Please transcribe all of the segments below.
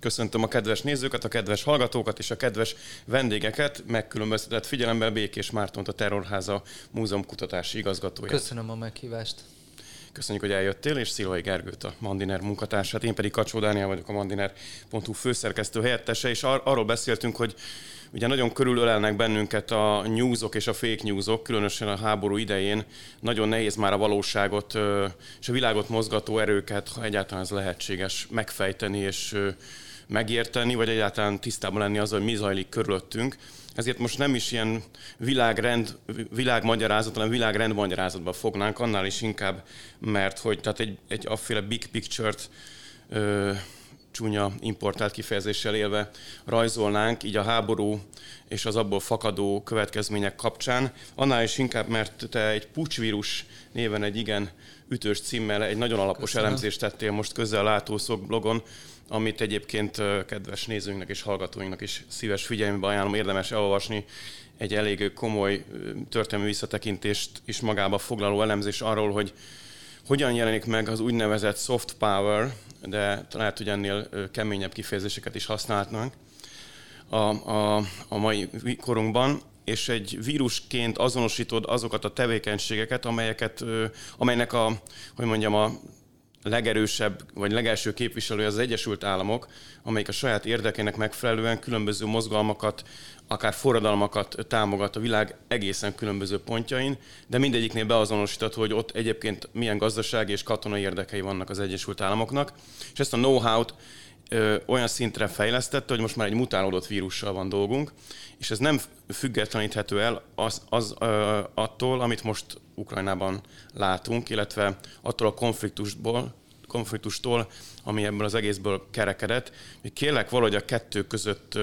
Köszöntöm a kedves nézőket, a kedves hallgatókat és a kedves vendégeket. Megkülönböztetett figyelemben Békés Mártont, a Terrorháza Múzeum kutatási igazgatója. Köszönöm a meghívást. Köszönjük, hogy eljöttél, és Szilvai Gergőt, a Mandiner munkatársát. Én pedig Kacsó Dániel vagyok, a Mandiner.hu főszerkesztő helyettese, és ar- arról beszéltünk, hogy Ugye nagyon körülölelnek bennünket a newsok és a fake newsok, különösen a háború idején. Nagyon nehéz már a valóságot és a világot mozgató erőket, ha egyáltalán ez lehetséges, megfejteni és megérteni, vagy egyáltalán tisztában lenni azzal, hogy mi zajlik körülöttünk. Ezért most nem is ilyen világrend, világmagyarázat, hanem világrendmagyarázatba fognánk, annál is inkább, mert hogy tehát egy, egy afféle big picture-t ö, csúnya importált kifejezéssel élve rajzolnánk, így a háború és az abból fakadó következmények kapcsán. Annál is inkább, mert te egy pucsvírus néven egy igen ütős címmel egy nagyon alapos Köszönöm. elemzést tettél most közel látószok blogon, amit egyébként kedves nézőinknek és hallgatóinknak is szíves figyelmébe ajánlom, érdemes elolvasni egy elég komoly történelmi visszatekintést is magába foglaló elemzés arról, hogy hogyan jelenik meg az úgynevezett soft power, de lehet, hogy ennél keményebb kifejezéseket is használhatnánk a, a, a mai korunkban, és egy vírusként azonosítod azokat a tevékenységeket, amelyeket, amelynek a, hogy mondjam, a legerősebb, vagy legelső képviselője az Egyesült Államok, amelyik a saját érdekének megfelelően különböző mozgalmakat, akár forradalmakat támogat a világ egészen különböző pontjain, de mindegyiknél beazonosítható, hogy ott egyébként milyen gazdasági és katonai érdekei vannak az Egyesült Államoknak, és ezt a know-how-t ö, olyan szintre fejlesztette, hogy most már egy mutálódott vírussal van dolgunk, és ez nem függetleníthető el az, az ö, attól, amit most Ukrajnában látunk, illetve attól a konfliktusból, konfliktustól, ami ebből az egészből kerekedett. Kérlek valahogy a kettő között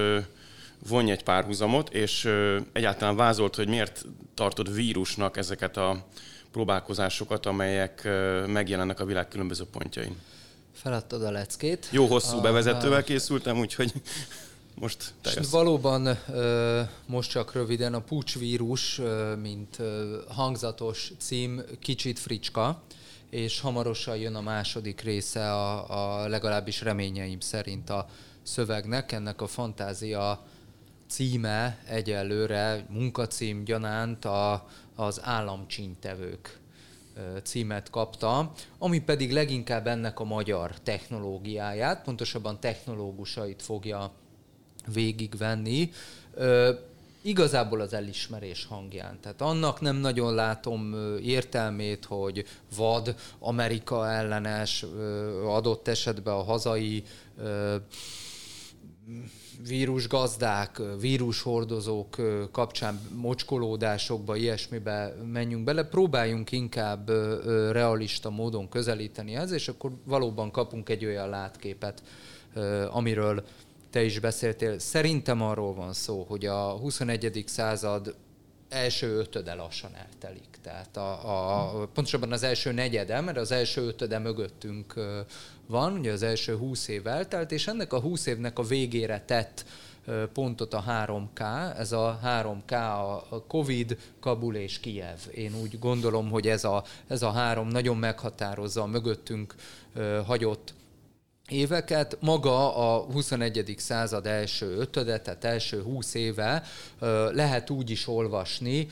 vonj egy párhuzamot, és egyáltalán vázolt, hogy miért tartod vírusnak ezeket a próbálkozásokat, amelyek megjelennek a világ különböző pontjain. Feladtad a leckét. Jó hosszú a, bevezetővel készültem, úgyhogy most teljes. Valóban most csak röviden a pucsvírus, mint hangzatos cím, kicsit fricska, és hamarosan jön a második része, a, a legalábbis reményeim szerint a szövegnek, ennek a fantázia címe egyelőre, munkacím gyanánt a, az államcsíntevők címet kapta, ami pedig leginkább ennek a magyar technológiáját, pontosabban technológusait fogja végigvenni. Igazából az elismerés hangján. Tehát annak nem nagyon látom értelmét, hogy vad, Amerika ellenes, adott esetben a hazai vírusgazdák, vírushordozók kapcsán mocskolódásokba, ilyesmibe menjünk bele, próbáljunk inkább realista módon közelíteni ez, és akkor valóban kapunk egy olyan látképet, amiről te is beszéltél. Szerintem arról van szó, hogy a 21. század első ötöde lassan eltelik. Tehát a, a, pontosabban az első negyede, mert az első ötöde mögöttünk van, ugye az első húsz év eltelt, és ennek a húsz évnek a végére tett pontot a 3K, ez a 3K a Covid, Kabul és Kiev. Én úgy gondolom, hogy ez a, ez a három nagyon meghatározza a mögöttünk hagyott éveket, maga a 21. század első ötöde, tehát első 20 éve lehet úgy is olvasni,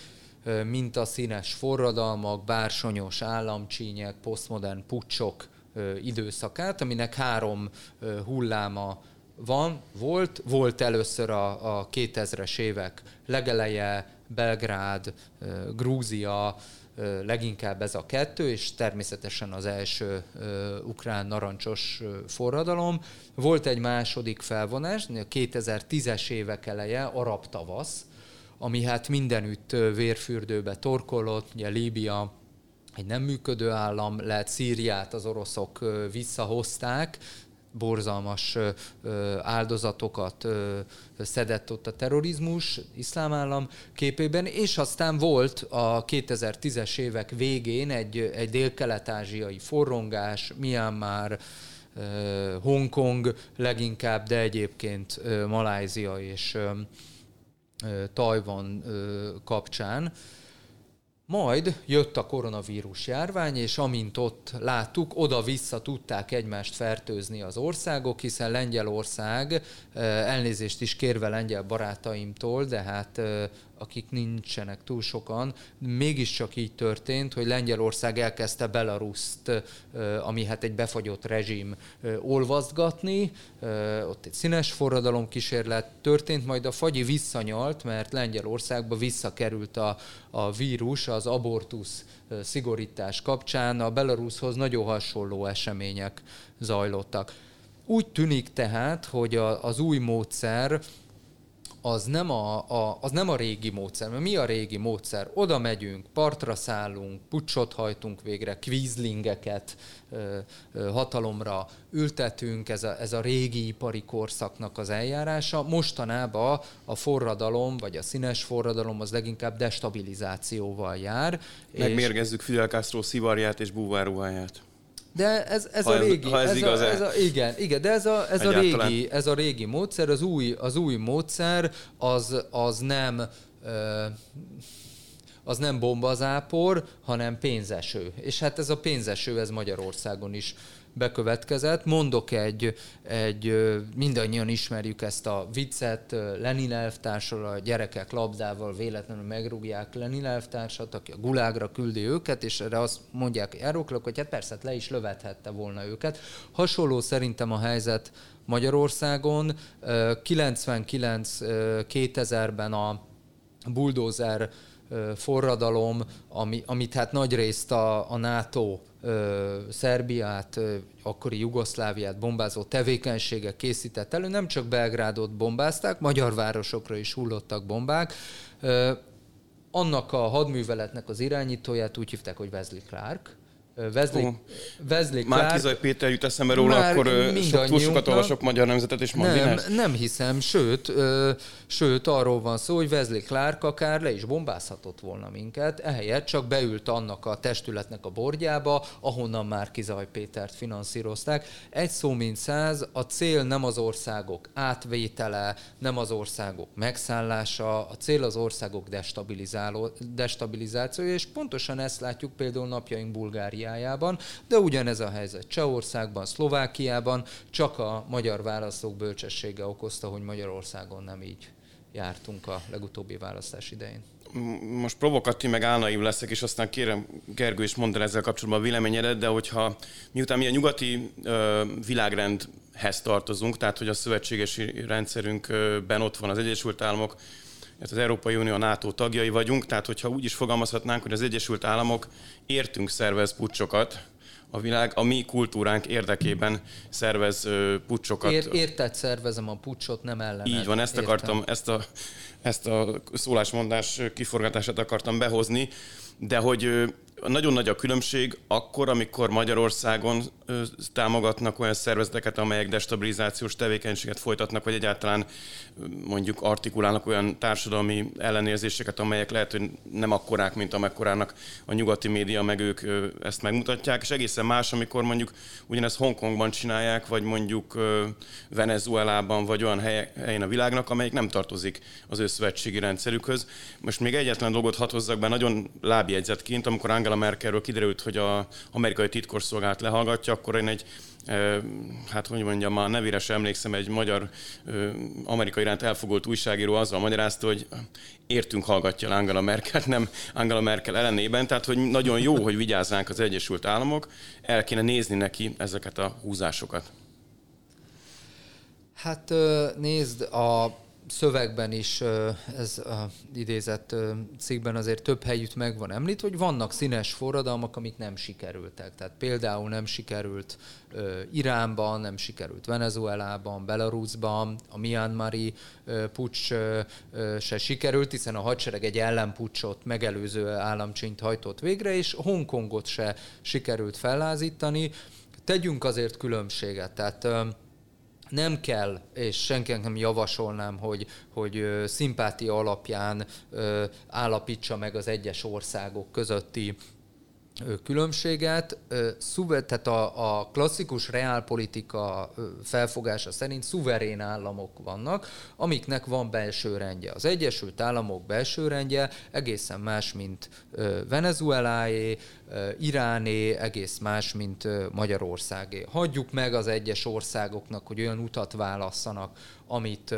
mint a színes forradalmak, bársonyos államcsínyek, posztmodern pucsok időszakát, aminek három hulláma van, volt, volt először a, a 2000-es évek legeleje, Belgrád, Grúzia, leginkább ez a kettő, és természetesen az első ukrán narancsos forradalom. Volt egy második felvonás, a 2010-es évek eleje, arab tavasz, ami hát mindenütt vérfürdőbe torkolott, ugye Líbia egy nem működő állam, lehet Szíriát az oroszok visszahozták, borzalmas áldozatokat szedett ott a terrorizmus, iszlám állam képében, és aztán volt a 2010-es évek végén egy, egy dél-kelet-ázsiai forrongás, Myanmar, Hongkong leginkább, de egyébként Malázia és Tajvan kapcsán, Majd jött a koronavírus járvány, és amint ott láttuk, oda-vissza tudták egymást fertőzni az országok, hiszen Lengyelország, elnézést is kérve lengyel barátaimtól, de hát akik nincsenek túl sokan, mégiscsak így történt, hogy Lengyelország elkezdte Belaruszt, ami hát egy befagyott rezsim, olvasztgatni, ott egy színes forradalom kísérlet történt, majd a fagyi visszanyalt, mert Lengyelországba visszakerült a, a vírus az abortusz szigorítás kapcsán, a Belarushoz nagyon hasonló események zajlottak. Úgy tűnik tehát, hogy a, az új módszer az nem a, a, az nem a régi módszer. Mert mi a régi módszer? Oda megyünk, partra szállunk, pucsot hajtunk végre, kvízlingeket hatalomra ültetünk, ez a, ez a régi ipari korszaknak az eljárása. Mostanában a forradalom, vagy a színes forradalom az leginkább destabilizációval jár. Megmérgezzük Fidel Castro szivarját és búváruháját. De ez, ez ha a régi, ha ez, ez, igaz a, ez a, igen, igen, de ez a, ez a, régi, ez a régi módszer, az új, az új módszer, az, az nem az nem bombazápor, hanem pénzeső. És hát ez a pénzeső, ez Magyarországon is bekövetkezett. Mondok egy, egy mindannyian ismerjük ezt a viccet, Lenin elvtársal, a gyerekek labdával véletlenül megrúgják Lenin elvtársat, aki a gulágra küldi őket, és erre azt mondják járóklak, hogy hát persze le is lövethette volna őket. Hasonló szerintem a helyzet Magyarországon. 99-2000-ben a bulldozer forradalom, ami, amit hát nagy részt a, a NATO Szerbiát, akkori Jugoszláviát bombázó tevékenységek készített elő, nem csak Belgrádot bombázták, magyar városokra is hullottak bombák. Annak a hadműveletnek az irányítóját úgy hívták, hogy Wesley Clark, Uh, Wesley Clark... Már Kizaj Péter jut eszembe róla, Már akkor sok, túl sokat olvasok magyar nemzetet és Nem, nem hiszem, sőt, ö, sőt arról van szó, hogy Wesley Clark akár le is bombázhatott volna minket, ehelyett csak beült annak a testületnek a bordjába, ahonnan már Kizaj Pétert finanszírozták. Egy szó mint száz, a cél nem az országok átvétele, nem az országok megszállása, a cél az országok destabilizációja, és pontosan ezt látjuk például napjaink Bulgária Romániájában, de ugyanez a helyzet Csehországban, Szlovákiában, csak a magyar választók bölcsessége okozta, hogy Magyarországon nem így jártunk a legutóbbi választás idején. Most provokatív, meg álnaív leszek, és aztán kérem, Gergő is mondta ezzel kapcsolatban a véleményedet, de hogyha miután mi a nyugati ö, világrendhez tartozunk, tehát hogy a szövetségesi rendszerünkben ott van az Egyesült Államok, mert az Európai Unió a NATO tagjai vagyunk, tehát hogyha úgy is fogalmazhatnánk, hogy az Egyesült Államok értünk szervez pucsokat, a világ a mi kultúránk érdekében szervez pucsokat. Ér, érted szervezem a pucsot, nem ellen. Így van, ezt Értem. akartam, ezt a, ezt a szólásmondás kiforgatását akartam behozni, de hogy nagyon nagy a különbség akkor, amikor Magyarországon támogatnak olyan szervezeteket, amelyek destabilizációs tevékenységet folytatnak, vagy egyáltalán mondjuk artikulálnak olyan társadalmi ellenérzéseket, amelyek lehet, hogy nem akkorák, mint amekkorának a nyugati média, meg ők ezt megmutatják, és egészen más, amikor mondjuk ugyanezt Hongkongban csinálják, vagy mondjuk Venezuelában, vagy olyan helyen a világnak, amelyik nem tartozik az ő szövetségi rendszerükhöz. Most még egyetlen dolgot hatozzak be, nagyon lábjegyzetként, amikor Angela Merkelről kiderült, hogy a amerikai titkosszolgálat lehallgatja, akkor én egy hát hogy mondjam, már nevére sem emlékszem, egy magyar amerikai iránt elfogolt újságíró azzal magyarázta, hogy értünk hallgatja Angela Merkel, nem Angela Merkel ellenében, tehát hogy nagyon jó, hogy vigyázzánk az Egyesült Államok, el kéne nézni neki ezeket a húzásokat. Hát nézd, a szövegben is ez a idézett cikkben azért több helyütt meg van említve, hogy vannak színes forradalmak, amik nem sikerültek. Tehát például nem sikerült Iránban, nem sikerült Venezuelában, Belarusban, a Myanmari pucs se sikerült, hiszen a hadsereg egy ellenpucsot megelőző államcsint hajtott végre, és Hongkongot se sikerült fellázítani. Tegyünk azért különbséget. Tehát nem kell, és senkinek nem javasolnám, hogy, hogy szimpátia alapján állapítsa meg az egyes országok közötti különbséget. Tehát a, a klasszikus reálpolitika felfogása szerint szuverén államok vannak, amiknek van belső rendje. Az Egyesült Államok belső rendje egészen más, mint Venezueláé, Iráné, egész más, mint Magyarországé. Hagyjuk meg az egyes országoknak, hogy olyan utat válasszanak, amit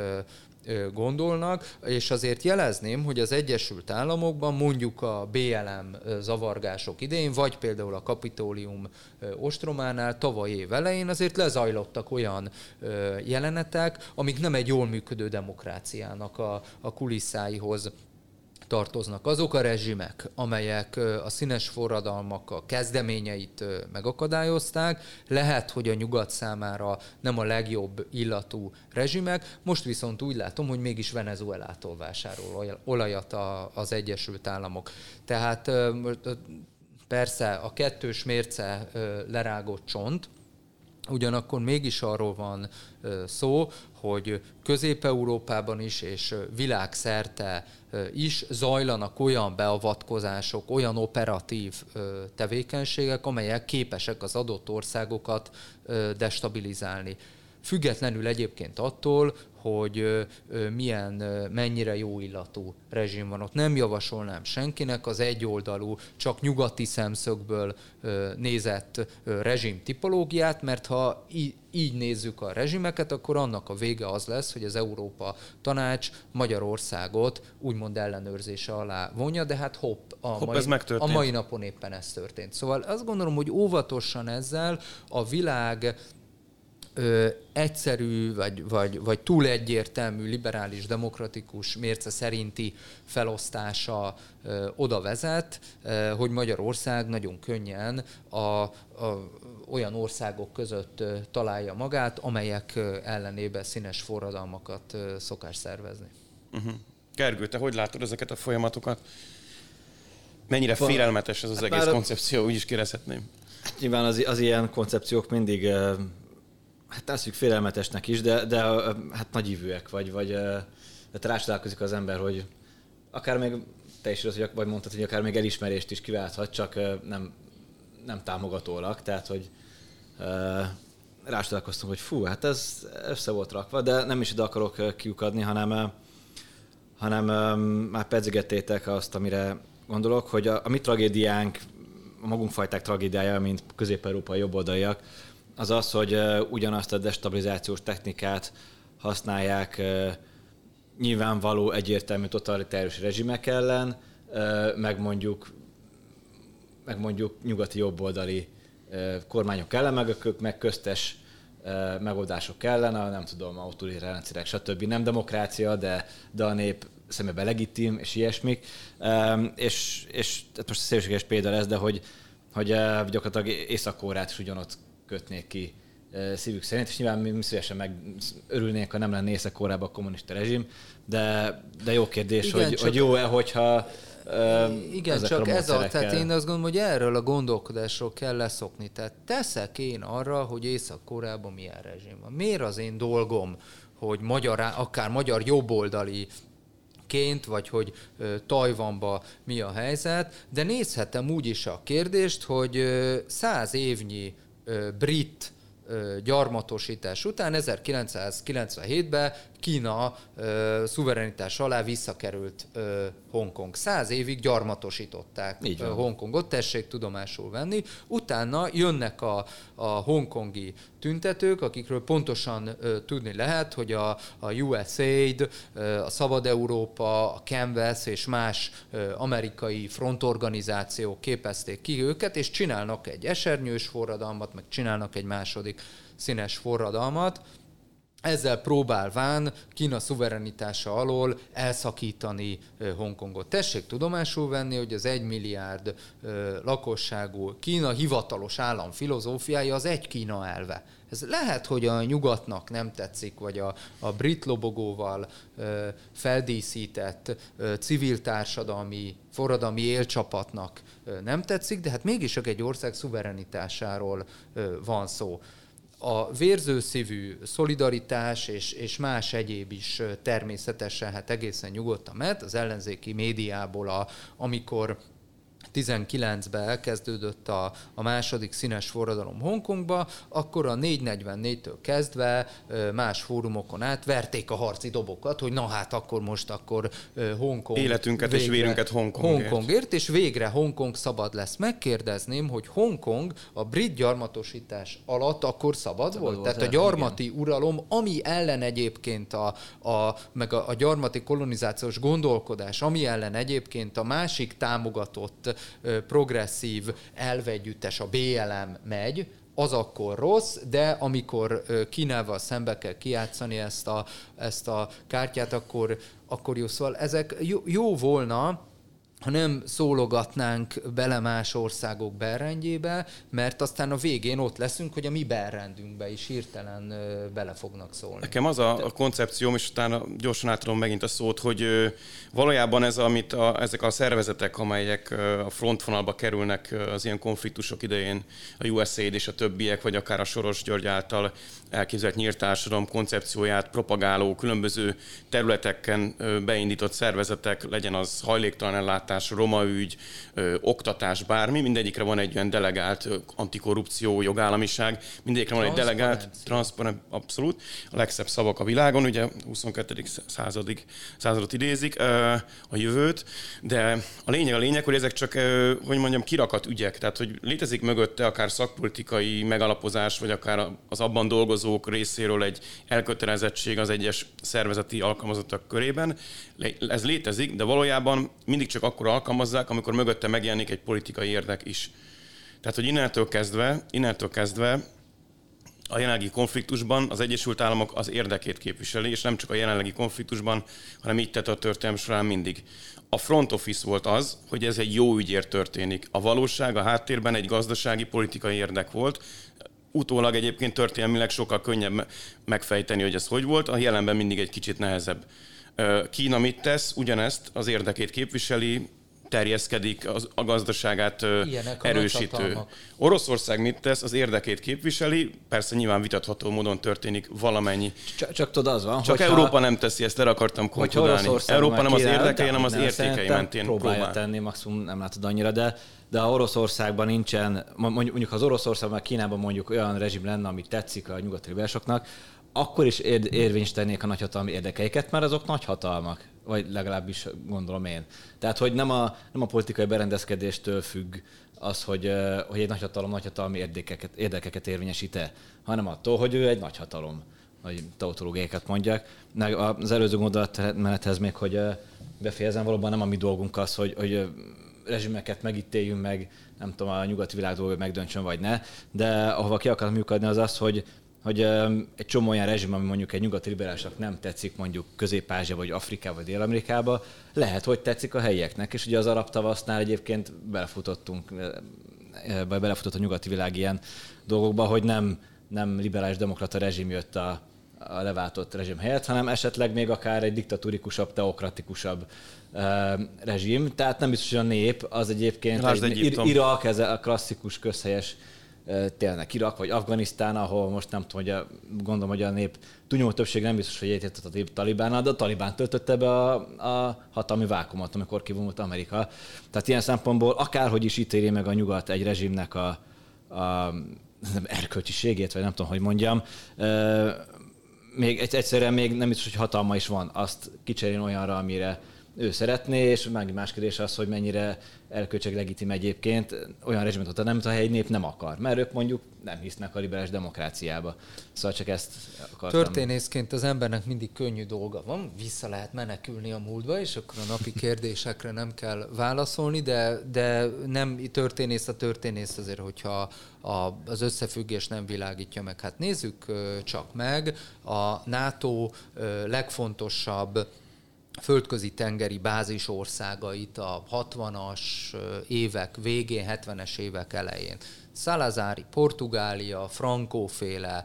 gondolnak, és azért jelezném, hogy az Egyesült Államokban mondjuk a BLM zavargások idején, vagy például a Kapitólium ostrománál tavaly év elején azért lezajlottak olyan jelenetek, amik nem egy jól működő demokráciának a, a kulisszáihoz tartoznak azok a rezsimek, amelyek a színes forradalmak a kezdeményeit megakadályozták. Lehet, hogy a nyugat számára nem a legjobb illatú rezsimek, most viszont úgy látom, hogy mégis Venezuelától vásárol olajat az Egyesült Államok. Tehát persze a kettős mérce lerágott csont, Ugyanakkor mégis arról van szó, hogy Közép-Európában is és világszerte is zajlanak olyan beavatkozások, olyan operatív tevékenységek, amelyek képesek az adott országokat destabilizálni. Függetlenül egyébként attól, hogy milyen, mennyire jó illatú rezsim van ott. Nem javasolnám senkinek az egyoldalú, csak nyugati szemszögből nézett rezsim tipológiát, mert ha így nézzük a rezsimeket, akkor annak a vége az lesz, hogy az Európa Tanács Magyarországot úgymond ellenőrzése alá vonja, de hát hopp, a, hopp, mai, ez a mai napon éppen ez történt. Szóval azt gondolom, hogy óvatosan ezzel a világ ö, egyszerű, vagy, vagy, vagy túl egyértelmű, liberális, demokratikus mérce szerinti felosztása ö, oda vezet, ö, hogy Magyarország nagyon könnyen a, a, olyan országok között ö, találja magát, amelyek ö, ellenébe színes forradalmakat ö, szokás szervezni. Uh-huh. Gergő, te hogy látod ezeket a folyamatokat? Mennyire félelmetes ez az hát egész koncepció, úgy is kérdezhetném. Nyilván az, az ilyen koncepciók mindig hát tesszük félelmetesnek is, de, de hát nagyívűek, vagy, vagy de rácsodálkozik az ember, hogy akár még te is hogy vagy mondtad, hogy akár még elismerést is kiválthat, csak nem, nem támogatólag, tehát hogy rácsodálkoztam, hogy fú, hát ez össze volt rakva, de nem is ide akarok kiukadni, hanem, hanem már pedzegettétek azt, amire gondolok, hogy a, a mi tragédiánk, a magunk fajták tragédiája, mint közép-európai jobboldaliak, az az, hogy ugyanazt a destabilizációs technikát használják nyilvánvaló, egyértelmű totalitárius rezsimek ellen, meg mondjuk, meg mondjuk nyugati jobboldali kormányok ellen, meg, meg köztes megoldások ellen, a, nem tudom, autoritár rendszerek, stb. Nem demokrácia, de, de a nép szemében legitim, és ilyesmik. És, és most szélséges példa lesz, de hogy, hogy gyakorlatilag észak is ugyanott kötnék ki szívük szerint, és nyilván mi szívesen meg örülnénk, ha nem lenne észak a kommunista rezsim, de, de jó kérdés, Igen, hogy, csak... hogy jó-e, hogyha igen, csak ez a, tehát én azt gondolom, hogy erről a gondolkodásról kell leszokni. Tehát teszek én arra, hogy Észak-Koreában milyen rezsim van. Miért az én dolgom, hogy magyar, akár magyar jobboldali ként, vagy hogy Tajvanba mi a helyzet, de nézhetem úgy is a kérdést, hogy száz évnyi brit gyarmatosítás után 1997-ben Kína ö, szuverenitás alá visszakerült ö, Hongkong. Száz évig gyarmatosították ö, Hongkongot, tessék tudomásul venni. Utána jönnek a, a hongkongi tüntetők, akikről pontosan ö, tudni lehet, hogy a, a USAID, ö, a Szabad Európa, a Canvas és más ö, amerikai frontorganizációk képezték ki őket, és csinálnak egy esernyős forradalmat, meg csinálnak egy második színes forradalmat, ezzel próbálván Kína szuverenitása alól elszakítani Hongkongot. Tessék tudomásul venni, hogy az egy milliárd lakosságú Kína hivatalos állam filozófiája az egy Kína elve. Ez lehet, hogy a nyugatnak nem tetszik, vagy a, a brit lobogóval ö, feldíszített ö, civil társadalmi, forradalmi élcsapatnak ö, nem tetszik, de hát mégis egy ország szuverenitásáról ö, van szó a vérzőszívű szolidaritás és, és más egyéb is természetesen hát egészen nyugodtan mehet. Az ellenzéki médiából, a, amikor 19-ben elkezdődött a, a második színes forradalom Hongkongba, akkor a 444-től kezdve más fórumokon át verték a harci dobokat, hogy na hát akkor most akkor Hongkong... Életünket végre, és vérünket Hongkongért. Hongkongért, és végre Hongkong szabad lesz. Megkérdezném, hogy Hongkong a brit gyarmatosítás alatt akkor szabad, szabad volt? volt? Tehát a gyarmati igen. uralom, ami ellen egyébként a, a, meg a, a gyarmati kolonizációs gondolkodás, ami ellen egyébként a másik támogatott progresszív elvegyüttes, a BLM megy, az akkor rossz, de amikor Kínával szembe kell kiátszani ezt a, ezt a kártyát, akkor, akkor jó. Szóval ezek jó, jó volna, ha nem szólogatnánk bele más országok berrendjébe, mert aztán a végén ott leszünk, hogy a mi berrendünkbe is hirtelen bele fognak szólni. Nekem az a, a koncepcióm, és utána gyorsan átadom megint a szót, hogy valójában ez, amit a, ezek a szervezetek, amelyek a frontvonalba kerülnek az ilyen konfliktusok idején, a USAID és a többiek, vagy akár a Soros György által elképzelt nyílt társadalom koncepcióját propagáló különböző területeken beindított szervezetek, legyen az hajléktalan ellátás, roma ügy, oktatás, bármi, mindegyikre van egy olyan delegált antikorrupció, jogállamiság, mindegyikre van egy delegált, transzparent, abszolút, a legszebb szavak a világon, ugye 22. századig, századot idézik, a jövőt, de a lényeg a lényeg, hogy ezek csak, hogy mondjam, kirakat ügyek, tehát hogy létezik mögötte akár szakpolitikai megalapozás, vagy akár az abban dolgozó dolgozók részéről egy elkötelezettség az egyes szervezeti alkalmazottak körében. Ez létezik, de valójában mindig csak akkor alkalmazzák, amikor mögötte megjelenik egy politikai érdek is. Tehát, hogy innentől kezdve, innentől kezdve a jelenlegi konfliktusban az Egyesült Államok az érdekét képviseli, és nem csak a jelenlegi konfliktusban, hanem így tett a történelem során mindig. A front office volt az, hogy ez egy jó ügyért történik. A valóság a háttérben egy gazdasági, politikai érdek volt, utólag egyébként történelmileg sokkal könnyebb megfejteni, hogy ez hogy volt, a jelenben mindig egy kicsit nehezebb. Kína mit tesz? Ugyanezt az érdekét képviseli, terjeszkedik, az, a gazdaságát Ilyenek erősítő. A Oroszország mit tesz? Az érdekét képviseli, persze nyilván vitatható módon történik valamennyi. Csak, csak tudod, az van. Csak Európa nem teszi ezt, erre akartam konkludálni. Európa nem az érdekei, hanem az értékei mentén próbálja próbál. tenni, maximum nem látod annyira, de de ha Oroszországban nincsen, mondjuk az Oroszországban, Kínában mondjuk olyan rezsim lenne, ami tetszik a nyugati liberálisoknak, akkor is ér, érvénystenék a nagyhatalmi érdekeiket, mert azok nagyhatalmak, vagy legalábbis gondolom én. Tehát, hogy nem a, nem a politikai berendezkedéstől függ az, hogy, hogy egy nagyhatalom nagyhatalmi érdekeket, érdekeket érvényesít-e, hanem attól, hogy ő egy nagyhatalom, vagy tautológiákat mondják. Az előző gondolatmenethez még, hogy befejezem, valóban nem a mi dolgunk az, hogy, hogy rezsimeket megítéljünk meg, nem tudom, a nyugati világ dolga megdöntsön vagy ne, de ahova ki akarok működni az az, hogy hogy egy csomó olyan rezsim, ami mondjuk egy nyugati liberálisnak nem tetszik, mondjuk Közép-Ázsia, vagy Afrikába, vagy Dél-Amerikába, lehet, hogy tetszik a helyieknek, és ugye az arab tavasznál egyébként belefutottunk, vagy belefutott a nyugati világ ilyen dolgokba, hogy nem, nem liberális demokrata rezsim jött a, a leváltott rezsim helyett, hanem esetleg még akár egy diktatúrikusabb, teokratikusabb rezsim, tehát nem biztos, hogy a nép az egyébként egy, egy Irak, ez a klasszikus közhelyes tényleg Irak vagy Afganisztán, ahol most nem tudom, hogy a, gondolom, hogy a nép túlnyomó többség nem biztos, hogy egyetett a Talibánnal, de a Talibán töltötte be a, a hatalmi vákumot, amikor kivonult Amerika. Tehát ilyen szempontból akárhogy is ítéli meg a nyugat egy rezsimnek a, a nem, erkölcsiségét, vagy nem tudom, hogy mondjam, még egyszerűen még nem biztos, hogy hatalma is van azt kicserélni olyanra, amire ő szeretné, és meg más kérdés az, hogy mennyire erkölcseg legitim egyébként olyan rezsimet, hogy nem a helyi nép nem akar, mert ők mondjuk nem hisznek a liberális demokráciába. Szóval csak ezt akartam. Történészként az embernek mindig könnyű dolga van, vissza lehet menekülni a múltba, és akkor a napi kérdésekre nem kell válaszolni, de, de nem történész a történész azért, hogyha a, az összefüggés nem világítja meg. Hát nézzük csak meg, a NATO legfontosabb földközi tengeri bázis országait a 60-as évek végén, 70-es évek elején. Szalazári Portugália, Frankóféle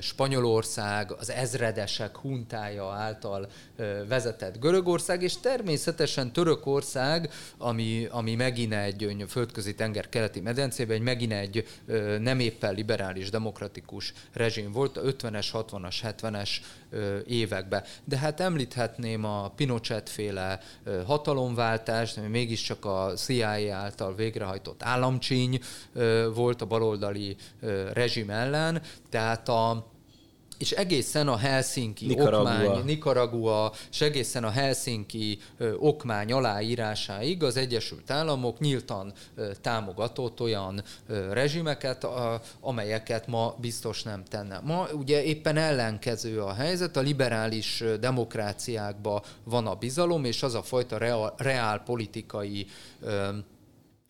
Spanyolország, az ezredesek huntája által vezetett Görögország, és természetesen Törökország, ami, ami megint egy földközi tenger keleti medencében, egy megint egy nem éppen liberális, demokratikus rezsim volt a 50-es, 60-as, 70-es években. De hát említhetném a Pinochet féle hatalomváltást, ami mégiscsak a CIA által végrehajtott államcsíny volt a baloldali rezsim ellen, tehát a és egészen a Helsinki Nicaragua. okmány, Nicaragua, és egészen a Helsinki ö, okmány aláírásáig az Egyesült Államok nyíltan ö, támogatott olyan ö, rezsimeket, a, amelyeket ma biztos nem tenne. Ma ugye éppen ellenkező a helyzet, a liberális demokráciákban van a bizalom, és az a fajta reál, reál politikai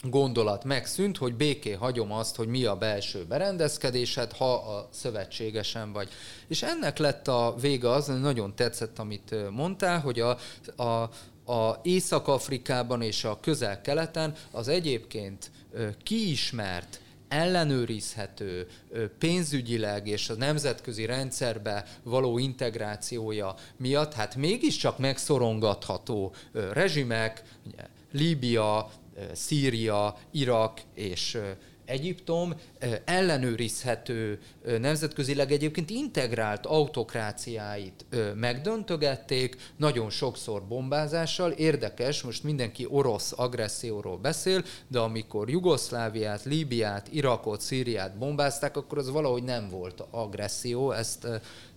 gondolat megszűnt, hogy béké hagyom azt, hogy mi a belső berendezkedésed, ha a szövetségesen vagy. És ennek lett a vége az, nagyon tetszett, amit mondtál, hogy a, a, a Észak-Afrikában és a közel-keleten az egyébként kiismert, ellenőrizhető, pénzügyileg és a nemzetközi rendszerbe való integrációja miatt, hát mégiscsak megszorongatható rezsimek, Líbia, Szíria, Irak és Egyiptom ellenőrizhető, nemzetközileg egyébként integrált autokráciáit megdöntögették, nagyon sokszor bombázással. Érdekes, most mindenki orosz agresszióról beszél, de amikor Jugoszláviát, Líbiát, Irakot, Szíriát bombázták, akkor az valahogy nem volt agresszió. Ezt,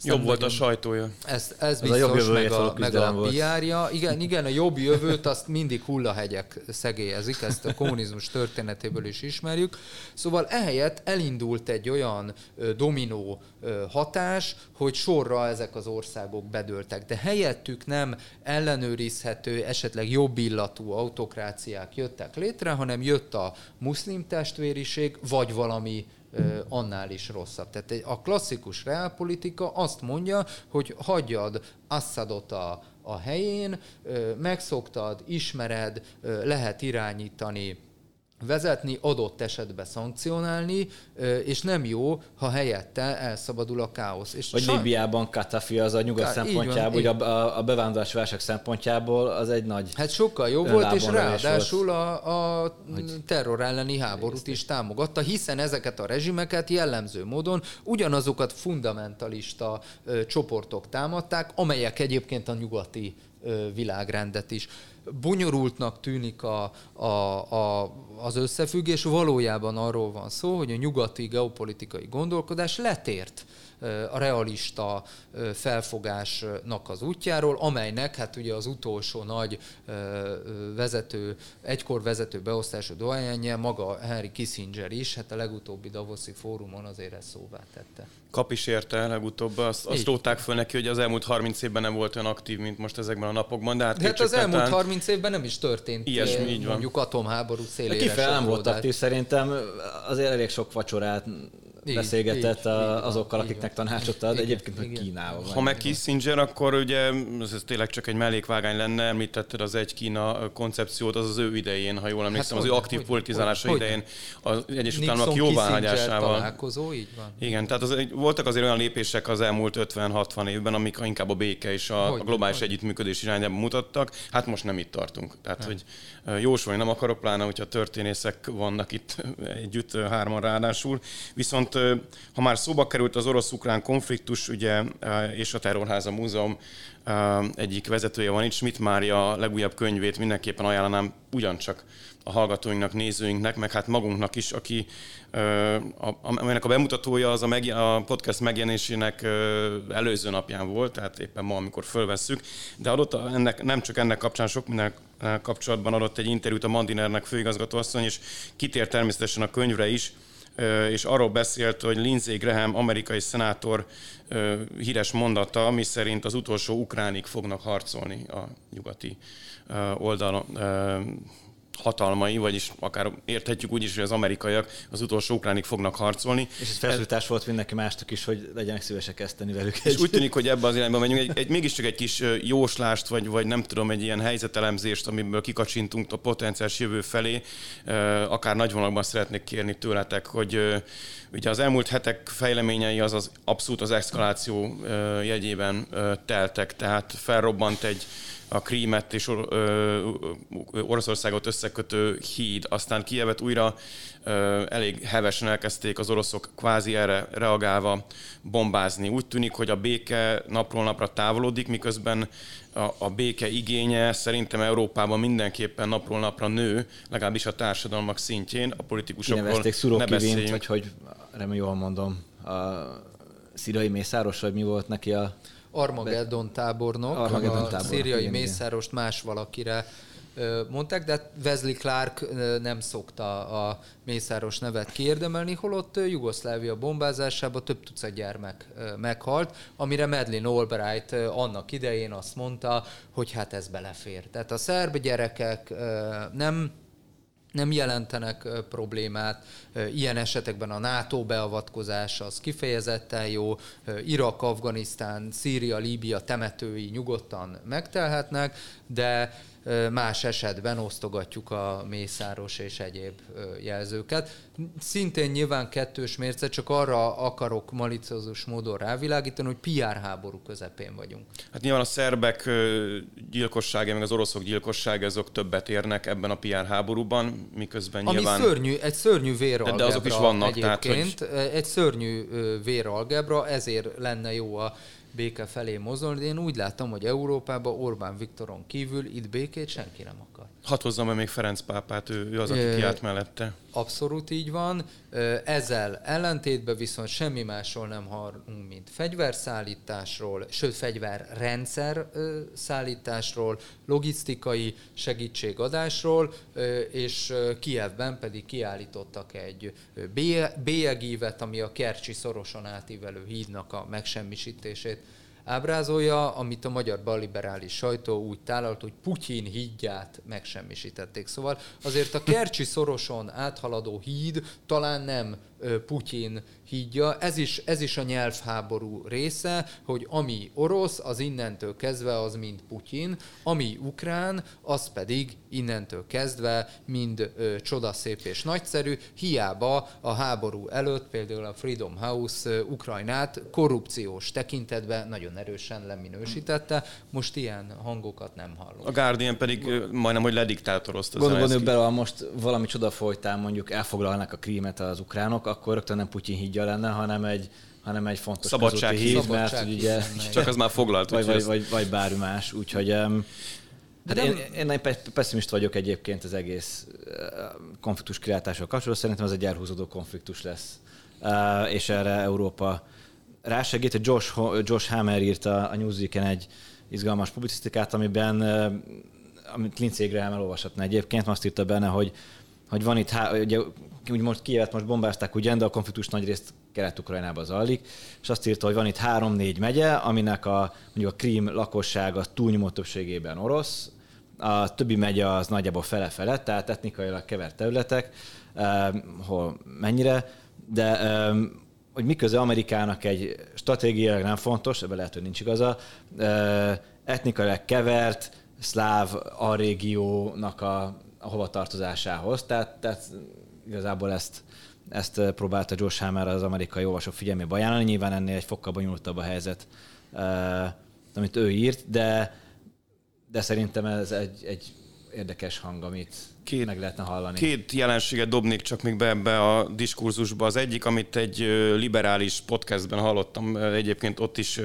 jobb volt a sajtója. Ez, ez biztos, a jobb meg a, meg a PR-ja. Igen, igen, a jobb jövőt azt mindig hullahegyek szegélyezik, ezt a kommunizmus történetéből is ismerjük. Szóval ehelyett helyett elindult egy olyan dominó hatás, hogy sorra ezek az országok bedőltek. De helyettük nem ellenőrizhető, esetleg jobb illatú autokráciák jöttek létre, hanem jött a muszlim testvériség, vagy valami annál is rosszabb. Tehát a klasszikus reálpolitika azt mondja, hogy hagyjad Assadot a, a helyén, megszoktad, ismered, lehet irányítani vezetni, adott esetben szankcionálni, és nem jó, ha helyette elszabadul a káosz. És Vagy Libiában Katafi az a nyugat Ká- szempontjából, hogy a, a bevándorlás válság szempontjából az egy nagy Hát sokkal jobb volt, és ráadásul a, a terror elleni háborút is támogatta, hiszen ezeket a rezsimeket jellemző módon ugyanazokat fundamentalista ö, csoportok támadták, amelyek egyébként a nyugati világrendet is bonyolultnak tűnik a, a, a, az összefüggés, valójában arról van szó, hogy a nyugati geopolitikai gondolkodás letért a realista felfogásnak az útjáról, amelynek hát ugye az utolsó nagy vezető, egykor vezető beosztású dohányánja maga Henry Kissinger is, hát a legutóbbi Davoszi fórumon azért ezt szóvá tette. Kap is érte legutóbb, azt, azt rótták föl neki, hogy az elmúlt 30 évben nem volt olyan aktív, mint most ezekben a napokban. De hát, de hát az elmúlt 30 évben nem is történt Ilyesmi, így van. mondjuk atomháború szélére. Kifele nem volt aktív, szerintem azért elég sok vacsorát így, beszélgetett így, a, így, azokkal, így, akiknek tanácsot ad, egyébként igen. Kínával. Ha meg Kissinger, akkor ugye ez, ez tényleg csak egy mellékvágány lenne, említetted az egy Kína koncepciót, az az ő idején, ha jól emlékszem, hát, az ő aktív hogy, politizálása hogy, idején az Egyesült Államok jóváhagyásával. találkozó, így van. Igen, tehát az, voltak azért olyan lépések az elmúlt 50-60 évben, amik inkább a béke és a, hogy, a globális hogy. együttműködés irányába mutattak. Hát most nem itt tartunk. Tehát, nem. hogy jósolni nem akarok, pláne, hogyha történészek vannak itt együtt, hárman ráadásul. Viszont ha már szóba került az orosz-ukrán konfliktus, ugye, és a Terrorháza Múzeum egyik vezetője van itt, Schmidt Mária legújabb könyvét mindenképpen ajánlanám ugyancsak a hallgatóinknak, nézőinknek, meg hát magunknak is, aki amelynek a bemutatója az a, meg, a podcast megjelenésének előző napján volt, tehát éppen ma, amikor fölvesszük, de adott ennek, nem csak ennek kapcsán, sok minden kapcsolatban adott egy interjút a Mandinernek főigazgatóasszony, és kitér természetesen a könyvre is, és arról beszélt, hogy Lindsey Graham, amerikai szenátor híres mondata, ami szerint az utolsó ukránig fognak harcolni a nyugati oldalon hatalmai, vagyis akár érthetjük úgy is, hogy az amerikaiak az utolsó ukránig fognak harcolni. És ez felszólítás volt mindenki másnak is, hogy legyenek szívesek ezt tenni velük. És úgy tűnik, hogy ebbe az irányba megyünk. Egy, egy, mégiscsak egy kis jóslást, vagy, vagy nem tudom, egy ilyen helyzetelemzést, amiből kikacsintunk a potenciális jövő felé, akár nagy vonalban szeretnék kérni tőletek, hogy ugye az elmúlt hetek fejleményei az, az abszolút az eszkaláció jegyében teltek, tehát felrobbant egy a Krímet és Oroszországot összekötő híd. Aztán Kievet újra elég hevesen elkezdték az oroszok kvázi erre reagálva bombázni. Úgy tűnik, hogy a béke napról napra távolodik, miközben a, a béke igénye szerintem Európában mindenképpen napról napra nő, legalábbis a társadalmak szintjén, a politikusokról ne beszéljünk. vagy hogy remélem jól mondom, a szírai mészáros, vagy mi volt neki a Armageddon tábornok, Armageddon a szíriai igen, mészárost más valakire mondták, de Wesley Clark nem szokta a Mészáros nevet kiérdemelni, holott Jugoszlávia bombázásába több tucat gyermek meghalt, amire Madeleine Albright annak idején azt mondta, hogy hát ez belefér. Tehát a szerb gyerekek nem nem jelentenek problémát. Ilyen esetekben a NATO beavatkozása az kifejezetten jó. Irak, Afganisztán, Szíria, Líbia temetői nyugodtan megtelhetnek, de más esetben osztogatjuk a mészáros és egyéb jelzőket. Szintén nyilván kettős mérce, csak arra akarok maliciózus módon rávilágítani, hogy PR háború közepén vagyunk. Hát nyilván a szerbek gyilkossága, meg az oroszok gyilkossága, azok többet érnek ebben a PR háborúban, miközben Ami nyilván... szörnyű, egy szörnyű véralgebra de azok is vannak, egyébként, tehát, hogy... egy szörnyű véralgebra, ezért lenne jó a béke felé mozdulni, de én úgy látom, hogy Európában Orbán Viktoron kívül itt békét senki nem akar. Hadd hozzam még Ferenc pápát, ő, ő az, aki kiállt mellette. Abszolút így van. Ezzel ellentétben viszont semmi másról nem hallunk, mint fegyverszállításról, sőt fegyverrendszer szállításról, logisztikai segítségadásról, és Kievben pedig kiállítottak egy bélyegívet, ami a Kercsi szorosan átívelő hídnak a megsemmisítését ábrázolja, amit a magyar balliberális sajtó úgy tálalt, hogy Putyin hídját megsemmisítették. Szóval azért a Kercsi szoroson áthaladó híd talán nem Putyin hídja. Ez is, ez is a nyelvháború része, hogy ami orosz, az innentől kezdve az mind Putyin, ami ukrán, az pedig innentől kezdve mind ö, csodaszép és nagyszerű. Hiába a háború előtt például a Freedom House ö, Ukrajnát korrupciós tekintetben nagyon erősen leminősítette, most ilyen hangokat nem hallunk. A Guardian pedig ö, majdnem, hogy lediktátorozta. Gondolom, hogy bele, most valami csoda folytán mondjuk elfoglalnak a krímet az ukránok, akkor rögtön nem Putyin hídja lenne, hanem egy, hanem egy fontos Szabadság híd, mert ugye... Csak az már foglalt. Vagy, vagy, vagy, vagy bármi más, úgyhogy... Um, Hát én, én egy pessimist vagyok egyébként az egész konfliktus kilátással kapcsolatban. Szerintem ez egy elhúzódó konfliktus lesz. Uh, és erre Európa rásegít. Josh, Josh Hammer írta a Newsweek-en egy izgalmas publicisztikát, amiben, uh, amit Lindsey Graham elolvashatna egyébként, azt írta benne, hogy hogy van itt, há, ugye, úgy most Kievet most bombázták ugyan, de a konfliktus nagy részt Kelet-Ukrajnába zajlik, és azt írta, hogy van itt három-négy megye, aminek a, mondjuk a Krím lakossága túlnyomó többségében orosz, a többi megye az nagyjából fele-fele, tehát etnikailag kevert területek, eh, hol mennyire, de eh, hogy miközben Amerikának egy stratégiailag nem fontos, ebben lehet, hogy nincs igaza, eh, etnikailag kevert, szláv a régiónak a a hovatartozásához, tehát, tehát igazából ezt, ezt próbálta Josh Hammer az amerikai olvasók figyelmébe ajánlani. Nyilván ennél egy fokkal bonyolultabb a helyzet, amit ő írt, de, de szerintem ez egy, egy érdekes hang, amit két, meg lehetne hallani. Két jelenséget dobnék csak még be ebbe a diskurzusba. Az egyik, amit egy liberális podcastben hallottam, egyébként ott is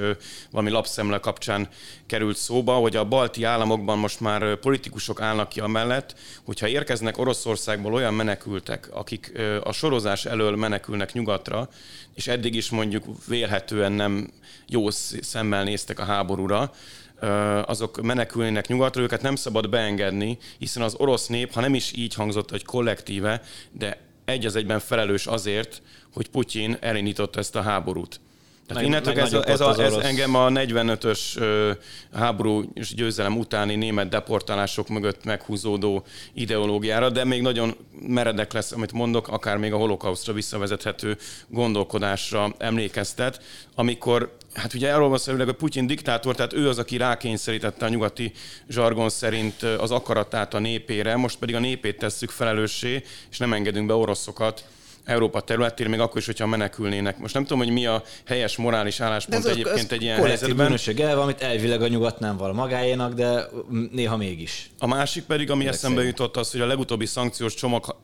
valami lapszemle kapcsán került szóba, hogy a balti államokban most már politikusok állnak ki amellett, hogyha érkeznek Oroszországból olyan menekültek, akik a sorozás elől menekülnek nyugatra, és eddig is mondjuk vélhetően nem jó szemmel néztek a háborúra, azok menekülnének nyugatra, őket nem szabad beengedni, hiszen az orosz nép, ha nem is így hangzott, hogy kollektíve, de egy az egyben felelős azért, hogy Putyin elindította ezt a háborút. Tehát innentől ez, ez, a, ez engem a 45-ös háború és győzelem utáni német deportálások mögött meghúzódó ideológiára, de még nagyon meredek lesz, amit mondok, akár még a holokausztra visszavezethető gondolkodásra emlékeztet, amikor Hát ugye arról van szó, hogy Putyin diktátor, tehát ő az, aki rákényszerítette a nyugati zsargon szerint az akaratát a népére, most pedig a népét tesszük felelőssé, és nem engedünk be oroszokat Európa területére, még akkor is, hogyha menekülnének. Most nem tudom, hogy mi a helyes morális álláspont ez egyébként egy ilyen helyzetben. bűnösség el, amit elvileg a nyugat nem val magáénak, de néha mégis. A másik pedig, ami Ezek eszembe jutott, az, hogy a legutóbbi szankciós csomag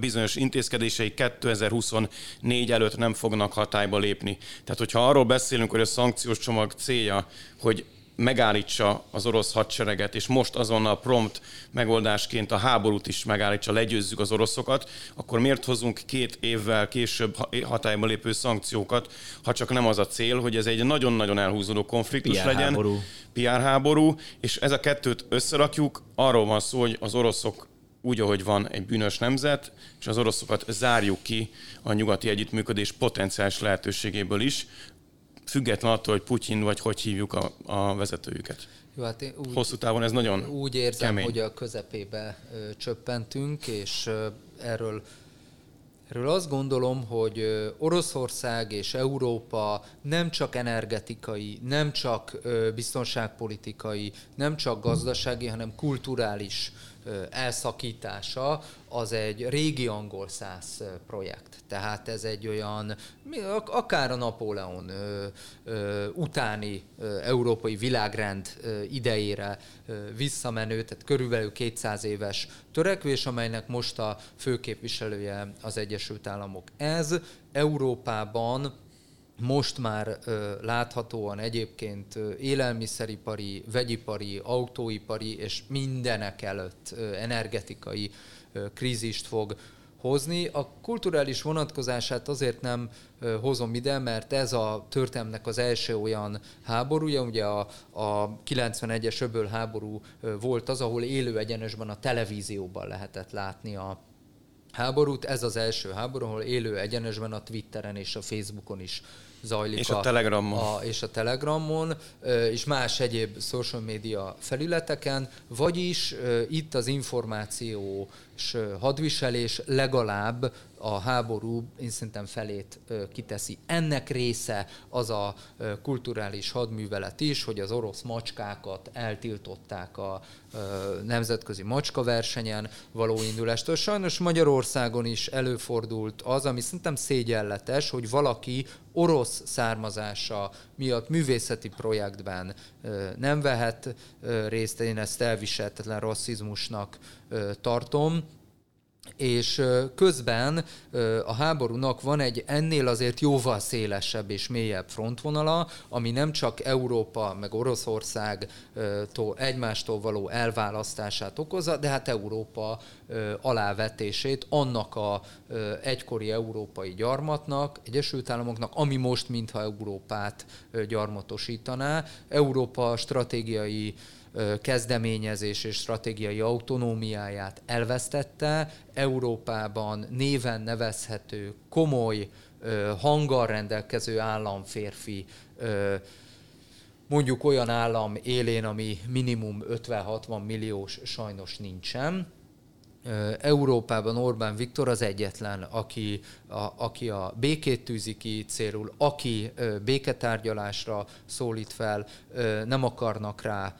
bizonyos intézkedései 2024 előtt nem fognak hatályba lépni. Tehát, hogyha arról beszélünk, hogy a szankciós csomag célja, hogy megállítsa az orosz hadsereget, és most azonnal prompt megoldásként a háborút is megállítsa, legyőzzük az oroszokat, akkor miért hozunk két évvel később hatályba lépő szankciókat, ha csak nem az a cél, hogy ez egy nagyon-nagyon elhúzódó konfliktus PR legyen, háború. PR háború, és ez a kettőt összerakjuk, arról van szó, hogy az oroszok úgy, ahogy van egy bűnös nemzet, és az oroszokat zárjuk ki a nyugati együttműködés potenciális lehetőségéből is, független attól, hogy Putyin vagy hogy hívjuk a, a vezetőjüket. Jó, hát én úgy, Hosszú távon ez nagyon Úgy érzem, kemény. hogy a közepébe ö, csöppentünk, és ö, erről Erről azt gondolom, hogy Oroszország és Európa nem csak energetikai, nem csak biztonságpolitikai, nem csak gazdasági, hanem kulturális elszakítása az egy régi angol száz projekt. Tehát ez egy olyan, akár a Napóleon utáni európai világrend idejére visszamenő, tehát körülbelül 200 éves törekvés, amelynek most a főképviselője az Egyesült Államok. Ez Európában most már ö, láthatóan egyébként ö, élelmiszeripari, vegyipari, autóipari és mindenek előtt ö, energetikai ö, krízist fog hozni. A kulturális vonatkozását azért nem ö, hozom ide, mert ez a történelmnek az első olyan háborúja, ugye a, a 91-es öböl háború ö, volt az, ahol élő egyenesben a televízióban lehetett látni a háborút. Ez az első háború, ahol élő egyenesben a Twitteren és a Facebookon is zajlik. És a, a Telegramon. A, és a Telegramon, és más egyéb social media felületeken, vagyis itt az információs hadviselés legalább a háború én szerintem felét kiteszi. Ennek része az a kulturális hadművelet is, hogy az orosz macskákat eltiltották a nemzetközi macskaversenyen való indulástól. Sajnos Magyarországon is előfordult az, ami szerintem szégyenletes, hogy valaki orosz származása miatt művészeti projektben nem vehet részt, én ezt elviselhetetlen rasszizmusnak tartom, és közben a háborúnak van egy ennél azért jóval szélesebb és mélyebb frontvonala, ami nem csak Európa meg Oroszországtól egymástól való elválasztását okozza, de hát Európa alávetését annak a egykori európai gyarmatnak, Egyesült Államoknak, ami most mintha Európát gyarmatosítaná. Európa stratégiai kezdeményezés és stratégiai autonómiáját elvesztette, Európában néven nevezhető, komoly, hanggal rendelkező államférfi mondjuk olyan állam élén, ami minimum 50-60 milliós sajnos nincsen, Európában Orbán Viktor az egyetlen, aki a, aki a békét tűzi ki célul, aki béketárgyalásra szólít fel, nem akarnak rá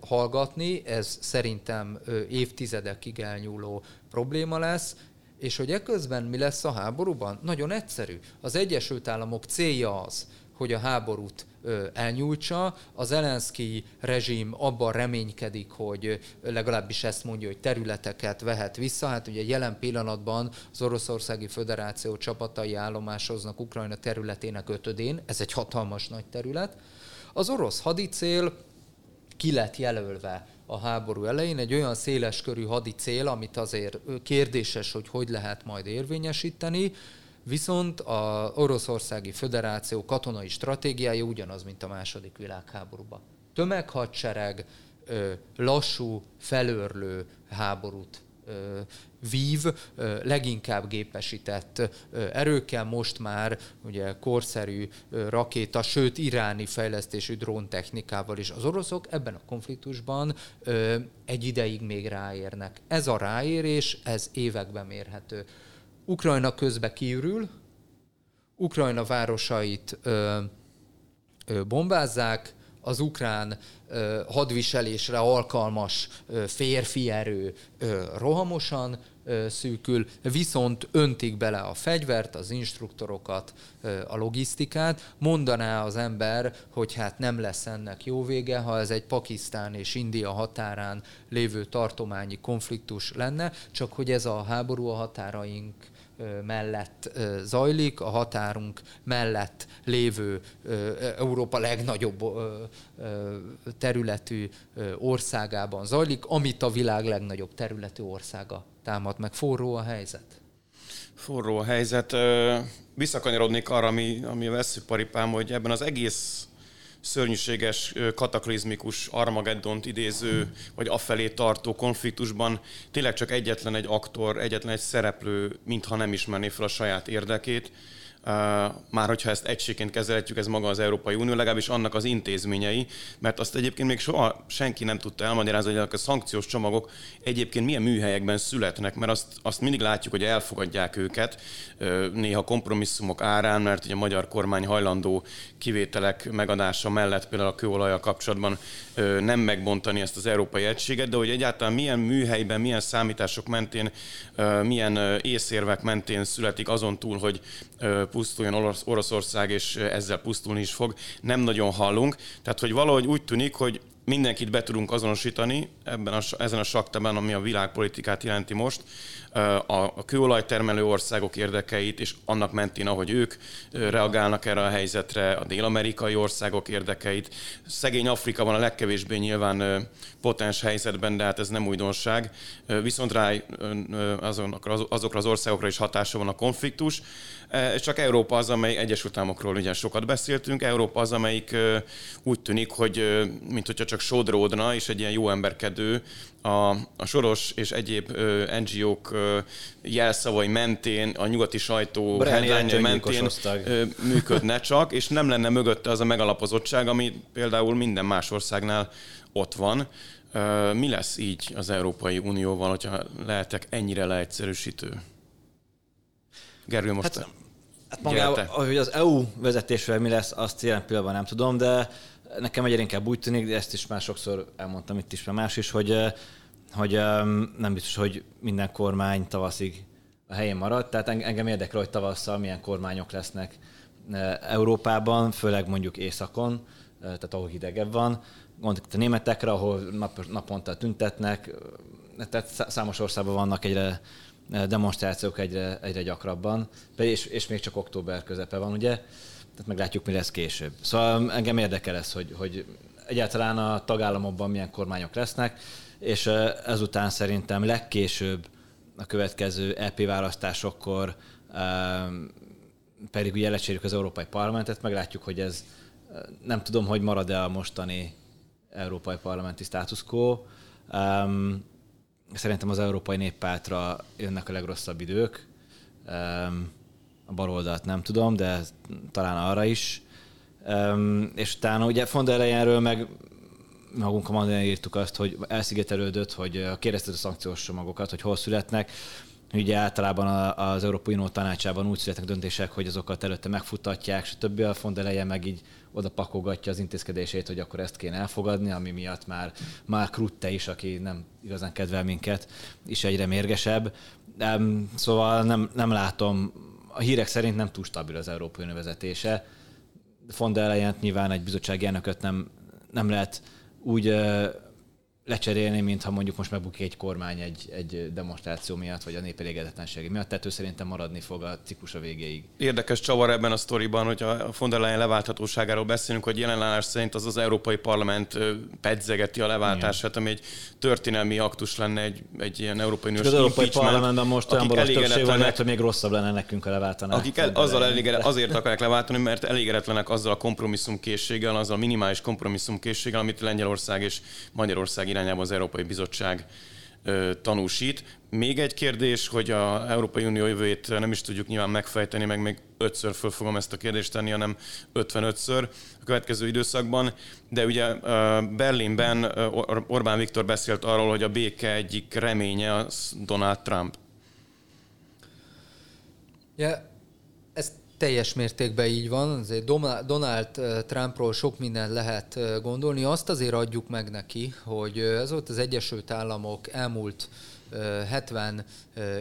hallgatni, ez szerintem évtizedekig elnyúló probléma lesz, és hogy eközben mi lesz a háborúban? Nagyon egyszerű. Az Egyesült Államok célja az, hogy a háborút elnyújtsa. Az Zelenszky rezsim abban reménykedik, hogy legalábbis ezt mondja, hogy területeket vehet vissza. Hát ugye jelen pillanatban az Oroszországi Föderáció csapatai állomásoznak Ukrajna területének ötödén, ez egy hatalmas nagy terület. Az orosz hadicél ki lett jelölve a háború elején, egy olyan széleskörű hadicél, amit azért kérdéses, hogy hogy lehet majd érvényesíteni, Viszont a Oroszországi Föderáció katonai stratégiája ugyanaz, mint a második világháborúban. Tömeghadsereg, lassú, felőrlő háborút vív, leginkább gépesített erőkkel, most már ugye korszerű rakéta, sőt iráni fejlesztésű dróntechnikával is. Az oroszok ebben a konfliktusban egy ideig még ráérnek. Ez a ráérés, ez években mérhető. Ukrajna közbe kiürül, Ukrajna városait bombázzák, az ukrán hadviselésre alkalmas férfi erő rohamosan szűkül, viszont öntik bele a fegyvert, az instruktorokat, a logisztikát. Mondaná az ember, hogy hát nem lesz ennek jó vége, ha ez egy Pakisztán és India határán lévő tartományi konfliktus lenne, csak hogy ez a háború a határaink mellett zajlik, a határunk mellett lévő Európa legnagyobb területű országában zajlik, amit a világ legnagyobb területű országa támad meg. Forró a helyzet? Forró a helyzet. Visszakanyarodnék arra, ami, ami a veszőparipám, hogy ebben az egész szörnyűséges, kataklizmikus Armageddont idéző, vagy afelé tartó konfliktusban tényleg csak egyetlen egy aktor, egyetlen egy szereplő, mintha nem ismerné fel a saját érdekét, már hogyha ezt egységként kezelhetjük, ez maga az Európai Unió, legalábbis annak az intézményei, mert azt egyébként még soha senki nem tudta elmagyarázni, hogy a szankciós csomagok egyébként milyen műhelyekben születnek, mert azt, azt mindig látjuk, hogy elfogadják őket, néha kompromisszumok árán, mert ugye a magyar kormány hajlandó kivételek megadása mellett például a kőolajjal kapcsolatban nem megbontani ezt az európai egységet, de hogy egyáltalán milyen műhelyben, milyen számítások mentén, milyen észérvek mentén születik azon túl, hogy pusztuljon Orosz, Oroszország, és ezzel pusztulni is fog, nem nagyon hallunk. Tehát, hogy valahogy úgy tűnik, hogy mindenkit be tudunk azonosítani ebben a, ezen a sakteben, ami a világpolitikát jelenti most, a, kőolajtermelő országok érdekeit, és annak mentén, ahogy ők reagálnak erre a helyzetre, a dél-amerikai országok érdekeit. Szegény Afrika van a legkevésbé nyilván potens helyzetben, de hát ez nem újdonság. Viszont rá azokra az országokra is hatása van a konfliktus. Csak Európa az, amely Egyesült Államokról ugye sokat beszéltünk, Európa az, amelyik úgy tűnik, hogy mint hogyha csak sodródna, és egy ilyen jó emberkedő a, a Soros és egyéb NGO-k jelszavai mentén, a nyugati sajtó headline mentén működne csak, és nem lenne mögötte az a megalapozottság, ami például minden más országnál ott van. Mi lesz így az Európai Unióval, hogyha lehetek ennyire leegyszerűsítő? Gergő, most hát, hát magával, hogy az EU vezetésvel mi lesz, azt jelen pillanatban nem tudom, de nekem egyre inkább úgy tűnik, de ezt is már sokszor elmondtam itt is, mert más is, hogy, hogy nem biztos, hogy minden kormány tavaszig a helyén marad. Tehát engem érdekel, hogy tavasszal milyen kormányok lesznek Európában, főleg mondjuk északon, tehát ahol hidegebb van. Gondolok a németekre, ahol nap, naponta tüntetnek, tehát számos országban vannak egyre demonstrációk egyre, egyre gyakrabban, és, és még csak október közepe van, ugye? Tehát meglátjuk, mi lesz később. Szóval engem érdekel ez, hogy, hogy egyáltalán a tagállamokban milyen kormányok lesznek, és ezután szerintem legkésőbb a következő EP választásokkor pedig ugye lecserjük az Európai Parlamentet, meglátjuk, hogy ez nem tudom, hogy marad-e a mostani Európai Parlamenti status quo. Szerintem az Európai Néppártra jönnek a legrosszabb idők. A baloldalt nem tudom, de talán arra is. És utána ugye von der Leyenről meg magunk a írtuk azt, hogy elszigetelődött, hogy kérdezted a szankciós csomagokat, hogy hol születnek. Ugye általában az Európai Unió tanácsában úgy születnek döntések, hogy azokat előtte megfutatják, stb. A von der meg így oda pakogatja az intézkedését, hogy akkor ezt kéne elfogadni, ami miatt már már Rutte is, aki nem igazán kedvel minket, is egyre mérgesebb. Szóval nem, nem látom, a hírek szerint nem túl stabil az Európai Unió vezetése. Von der nyilván egy bizottsági elnököt nem, nem lehet úgy lecserélni, mintha mondjuk most megbukik egy kormány egy, egy demonstráció miatt, vagy a nép elégedetlensége miatt, tehát ő szerintem maradni fog a ciklus a végéig. Érdekes csavar ebben a sztoriban, hogy a von der Leyen leválthatóságáról beszélünk, hogy jelenlás szerint az az Európai Parlament pedzegeti a leváltását, ami egy történelmi aktus lenne egy, egy ilyen Európai Uniós Az Európai Parlamentben most olyan boros többség van, hogy még rosszabb lenne nekünk a leváltanás. Akik el, azzal elégedett, azért akarják leváltani, mert elégedetlenek azzal a kompromisszumkészséggel, azzal a minimális kompromisszumkészséggel, amit Lengyelország és Magyarország irányába az Európai Bizottság tanúsít. Még egy kérdés, hogy a Európai Unió jövőjét nem is tudjuk nyilván megfejteni, meg még ötször föl fogom ezt a kérdést tenni, hanem 55-ször a következő időszakban. De ugye Berlinben Orbán Viktor beszélt arról, hogy a béke egyik reménye az Donald Trump. Yeah teljes mértékben így van, azért Donald Trumpról sok mindent lehet gondolni. Azt azért adjuk meg neki, hogy ez volt az Egyesült Államok elmúlt 70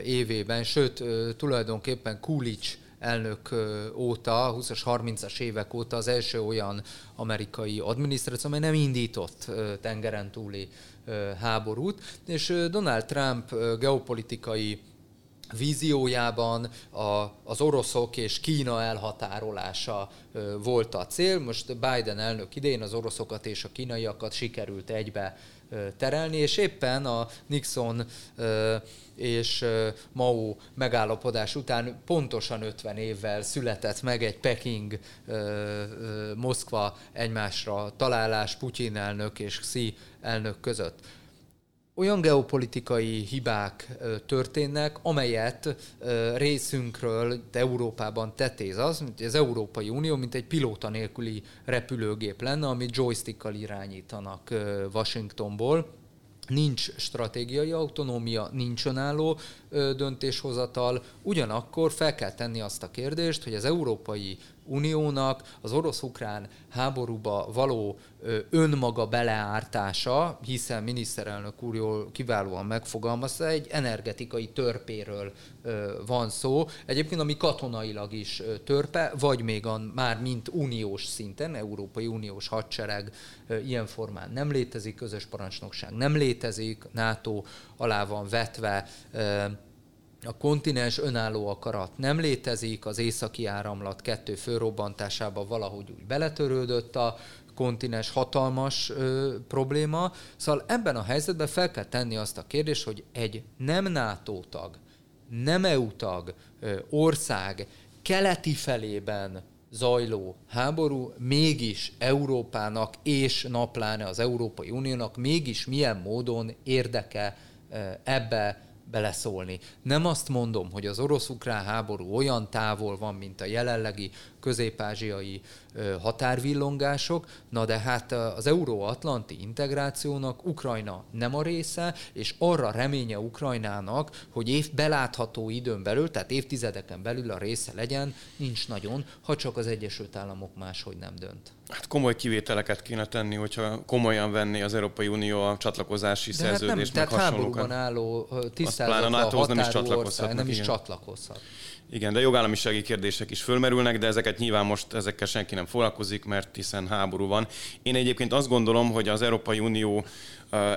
évében, sőt tulajdonképpen Coolidge elnök óta, 20-as, 30-as évek óta az első olyan amerikai adminisztráció, amely nem indított tengeren túli háborút, és Donald Trump geopolitikai víziójában a, az oroszok és Kína elhatárolása volt a cél. Most Biden elnök idején az oroszokat és a kínaiakat sikerült egybe terelni, és éppen a Nixon és Mao megállapodás után pontosan 50 évvel született meg egy Peking Moszkva egymásra találás Putyin elnök és Xi elnök között olyan geopolitikai hibák történnek, amelyet részünkről Európában tetéz az, hogy az Európai Unió, mint egy pilóta nélküli repülőgép lenne, amit joystickkal irányítanak Washingtonból. Nincs stratégiai autonómia, nincs önálló döntéshozatal, ugyanakkor fel kell tenni azt a kérdést, hogy az Európai Uniónak az orosz-ukrán háborúba való önmaga beleártása, hiszen miniszterelnök úr jól kiválóan megfogalmazta, egy energetikai törpéről van szó. Egyébként ami katonailag is törpe, vagy még a, már mint uniós szinten, Európai Uniós hadsereg ilyen formán nem létezik, közös parancsnokság nem létezik, NATO alá van vetve, a kontinens önálló akarat nem létezik, az északi áramlat kettő fölrobbantásába valahogy úgy beletörődött a kontinens hatalmas ö, probléma. Szóval ebben a helyzetben fel kell tenni azt a kérdést, hogy egy nem NATO tag, nem EU tag ö, ország keleti felében zajló háború mégis Európának és napláne az Európai Uniónak mégis milyen módon érdeke ebbe beleszólni. Nem azt mondom, hogy az orosz-ukrán háború olyan távol van, mint a jelenlegi közép-ázsiai határvillongások, na de hát az euróatlanti integrációnak Ukrajna nem a része, és arra reménye Ukrajnának, hogy év belátható időn belül, tehát évtizedeken belül a része legyen, nincs nagyon, ha csak az Egyesült Államok máshogy nem dönt. Hát komoly kivételeket kéne tenni, hogyha komolyan venné az Európai Unió a csatlakozási De szerződést, hát nem, tehát háborúban álló tisztázatlan határú nem is csatlakozhat. Nem is csatlakozhat. Igen, de jogállamisági kérdések is fölmerülnek, de ezeket nyilván most ezekkel senki nem foglalkozik, mert hiszen háború van. Én egyébként azt gondolom, hogy az Európai Unió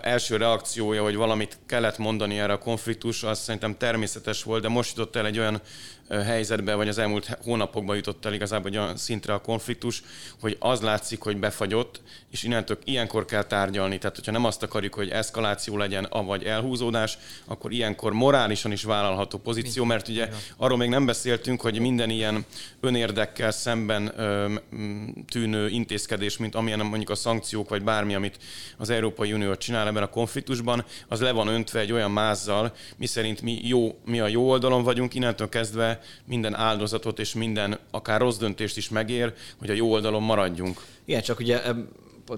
első reakciója, hogy valamit kellett mondani erre a konfliktus, az szerintem természetes volt, de most jutott el egy olyan helyzetbe, vagy az elmúlt hónapokban jutott el igazából egy olyan szintre a konfliktus, hogy az látszik, hogy befagyott, és innentől ilyenkor kell tárgyalni. Tehát, hogyha nem azt akarjuk, hogy eszkaláció legyen, vagy elhúzódás, akkor ilyenkor morálisan is vállalható pozíció, mert ugye arról még nem beszéltünk, hogy minden ilyen önérdekkel szemben tűnő intézkedés, mint amilyen mondjuk a szankciók, vagy bármi, amit az Európai Unió csinál ebben a konfliktusban, az le van öntve egy olyan mázzal, miszerint mi, jó, mi a jó oldalon vagyunk, innentől kezdve minden áldozatot és minden akár rossz döntést is megér, hogy a jó oldalon maradjunk. Igen, csak ugye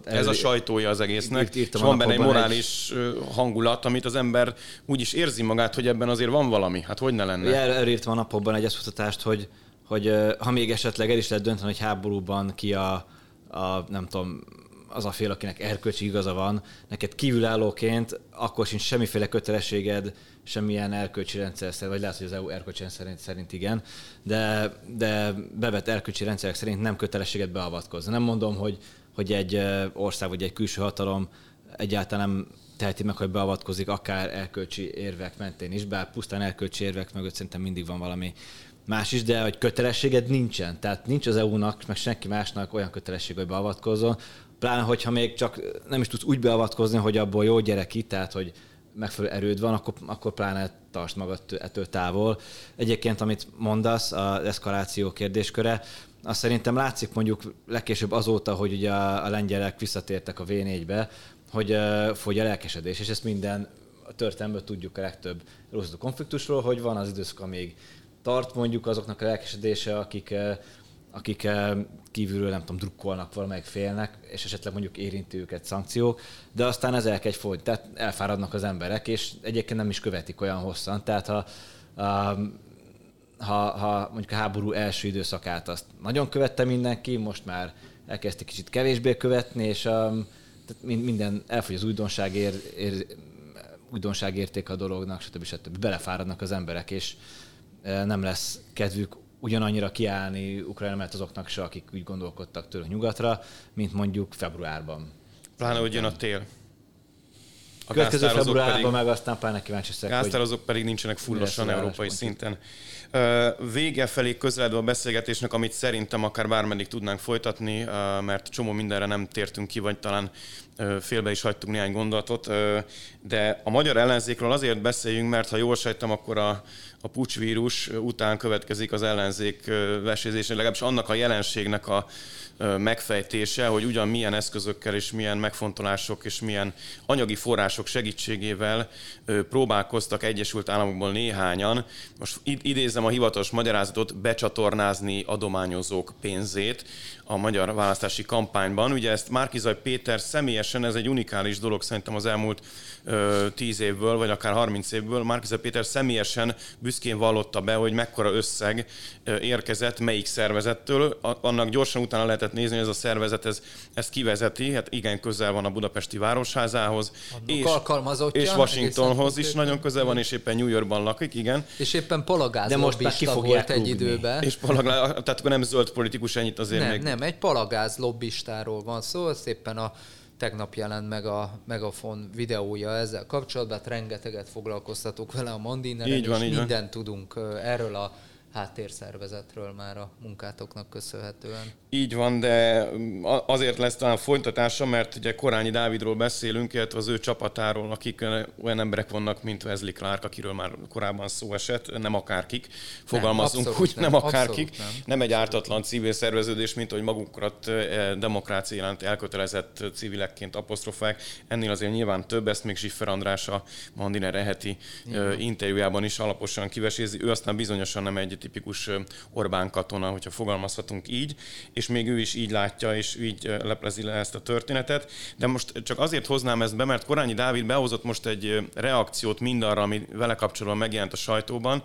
ez a sajtója az egésznek, és van benne egy morális egy... hangulat, amit az ember úgy is érzi magát, hogy ebben azért van valami. Hát hogy ne lenne? Elírtam a napokban egy eszkutatást, hogy, hogy ha még esetleg el is lehet dönteni, hogy háborúban ki a, a nem tudom, az a fél, akinek erkölcsi igaza van, neked kívülállóként akkor sincs semmiféle kötelességed semmilyen erkölcsi rendszer szerint, vagy lehet, hogy az EU erkölcsi szerint, szerint igen, de, de bevett erkölcsi rendszerek szerint nem kötelességet beavatkozni. Nem mondom, hogy, hogy egy ország vagy egy külső hatalom egyáltalán nem teheti meg, hogy beavatkozik akár erkölcsi érvek mentén is, bár pusztán erkölcsi érvek mögött szerintem mindig van valami más is, de hogy kötelességed nincsen. Tehát nincs az EU-nak, meg senki másnak olyan kötelesség, hogy beavatkozzon. Pláne, hogyha még csak nem is tudsz úgy beavatkozni, hogy abból jó gyerek itt, tehát hogy megfelelő erőd van, akkor, akkor pláne tartsd magad ettől távol. Egyébként, amit mondasz, az eszkaláció kérdésköre, azt szerintem látszik mondjuk legkésőbb azóta, hogy ugye a, a lengyelek visszatértek a V4-be, hogy uh, fogy a lelkesedés, és ezt minden a történelmből tudjuk a legtöbb rossz konfliktusról, hogy van az időszak, amíg tart mondjuk azoknak a lelkesedése, akik, akik kívülről nem tudom, drukkolnak valamelyik félnek, és esetleg mondjuk érinti őket szankciók, de aztán ez elkegy folyt, tehát elfáradnak az emberek, és egyébként nem is követik olyan hosszan. Tehát ha, ha, ha mondjuk a háború első időszakát azt nagyon követte mindenki, most már elkezdte kicsit kevésbé követni, és um, tehát minden elfogy az újdonság, ér, ér, újdonság érték a dolognak, stb. stb. Belefáradnak az emberek, és e, nem lesz kedvük ugyanannyira kiállni Ukrajna mert azoknak se, akik úgy gondolkodtak tőle nyugatra, mint mondjuk februárban. Pláne, hogy jön a tél. A következő februárban meg aztán pláne kíváncsi szek, Gáztározók pedig nincsenek fullosan európai szinten. Vége felé közeledve a beszélgetésnek, amit szerintem akár bármeddig tudnánk folytatni, mert csomó mindenre nem tértünk ki, vagy talán félbe is hagytunk néhány gondolatot, de a magyar ellenzékről azért beszéljünk, mert ha jól sejtem, akkor a, a pucsvírus után következik az ellenzék vesézése, legalábbis annak a jelenségnek a megfejtése, hogy ugyan milyen eszközökkel és milyen megfontolások és milyen anyagi források segítségével próbálkoztak Egyesült Államokból néhányan, most idézem a hivatalos magyarázatot, becsatornázni adományozók pénzét a magyar választási kampányban. Ugye ezt Márkizaj Péter személyesen, ez egy unikális dolog szerintem az elmúlt 10 évből, vagy akár 30 évből, Márkizaj Péter személyesen büszkén vallotta be, hogy mekkora összeg érkezett melyik szervezettől. Annak gyorsan utána lehetett nézni, hogy ez a szervezet ez, ezt kivezeti, hát igen közel van a budapesti városházához, és, és Washingtonhoz is nagyon közel van, és éppen New Yorkban lakik, igen. És éppen palagáz De most már ki volt egy időben. És palagáz, tehát akkor nem zöld politikus ennyit azért nem, még. Nem, egy palagáz lobbistáról van szó, szépen a tegnap jelent meg a Megafon videója ezzel kapcsolatban, hát rengeteget foglalkoztatok vele a Mandineren, így van, és így mindent van. tudunk erről a háttérszervezetről már a munkátoknak köszönhetően. Így van, de azért lesz talán folytatása, mert ugye Korányi Dávidról beszélünk, illetve az ő csapatáról, akik olyan emberek vannak, mint Wesley Clark, akiről már korábban szó esett, nem akárkik, fogalmazunk nem, úgy, nem, nem akárkik, nem. nem egy ártatlan civil szerveződés, mint hogy magunkat e, demokrácia jelent elkötelezett civilekként apostrofák. Ennél azért nyilván több, ezt még Zsiffer András a Mandiner eheti interjújában is alaposan kivesézi. Ő aztán bizonyosan nem egy tipikus Orbán katona, hogyha fogalmazhatunk így, és még ő is így látja, és így leplezi le ezt a történetet. De most csak azért hoznám ezt be, mert Korányi Dávid behozott most egy reakciót mindarra, ami vele kapcsolatban megjelent a sajtóban,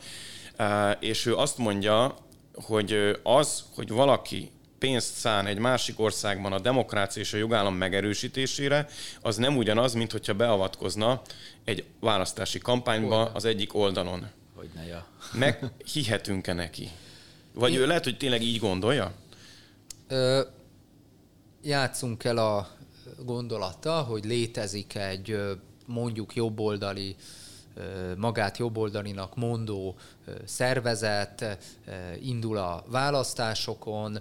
és ő azt mondja, hogy az, hogy valaki pénzt szán egy másik országban a demokrácia és a jogállam megerősítésére, az nem ugyanaz, mint hogyha beavatkozna egy választási kampányba az egyik oldalon. Hogy ne, ja. Meg hihetünk-e neki? Vagy Én... ő lehet, hogy tényleg így gondolja? Ö, játszunk el a gondolata, hogy létezik egy mondjuk jobboldali magát jobboldalinak mondó szervezet, indul a választásokon,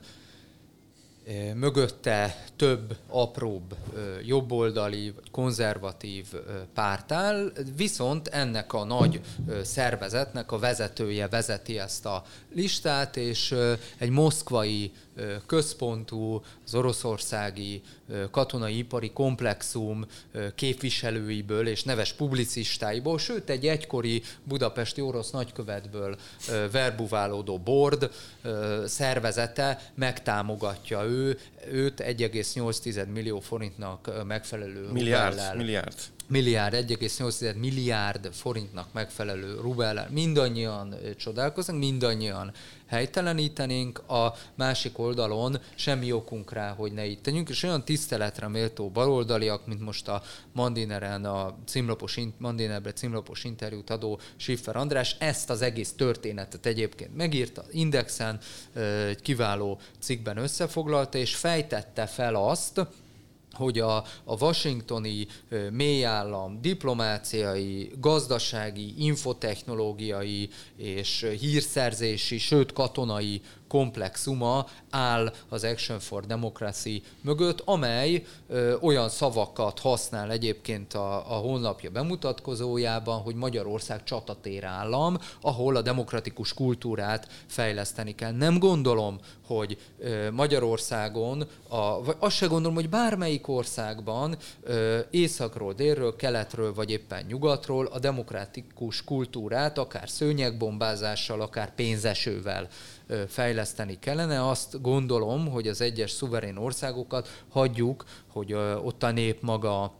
mögötte több apróbb jobboldali konzervatív párt áll, viszont ennek a nagy szervezetnek a vezetője vezeti ezt a listát, és egy moszkvai központú, az oroszországi katonai ipari komplexum képviselőiből és neves publicistáiból, sőt egy egykori budapesti orosz nagykövetből verbuválódó board szervezete megtámogatja ő, őt 1,8 millió forintnak megfelelő milliárd, milliárd. Milliárd, 1,8 milliárd forintnak megfelelő rubellel. Mindannyian csodálkoznak, mindannyian helytelenítenénk, a másik oldalon semmi okunk rá, hogy ne itt tegyünk, és olyan tiszteletre méltó baloldaliak, mint most a Mandineren, a címlapos, Mandinerbe címlapos interjút adó Schiffer András, ezt az egész történetet egyébként megírta Indexen, egy kiváló cikkben összefoglalta, és fejtette fel azt, hogy a, a washingtoni mélyállam diplomáciai, gazdasági, infotechnológiai és hírszerzési, sőt katonai komplexuma áll az Action for Democracy mögött, amely ö, olyan szavakat használ egyébként a, a honlapja bemutatkozójában, hogy Magyarország csatatér állam, ahol a demokratikus kultúrát fejleszteni kell. Nem gondolom, hogy ö, Magyarországon, a, vagy azt se gondolom, hogy bármelyik országban ö, északról, délről, keletről, vagy éppen nyugatról a demokratikus kultúrát akár szőnyegbombázással, akár pénzesővel fejleszteni kellene. Azt gondolom, hogy az egyes szuverén országokat hagyjuk, hogy ott a nép maga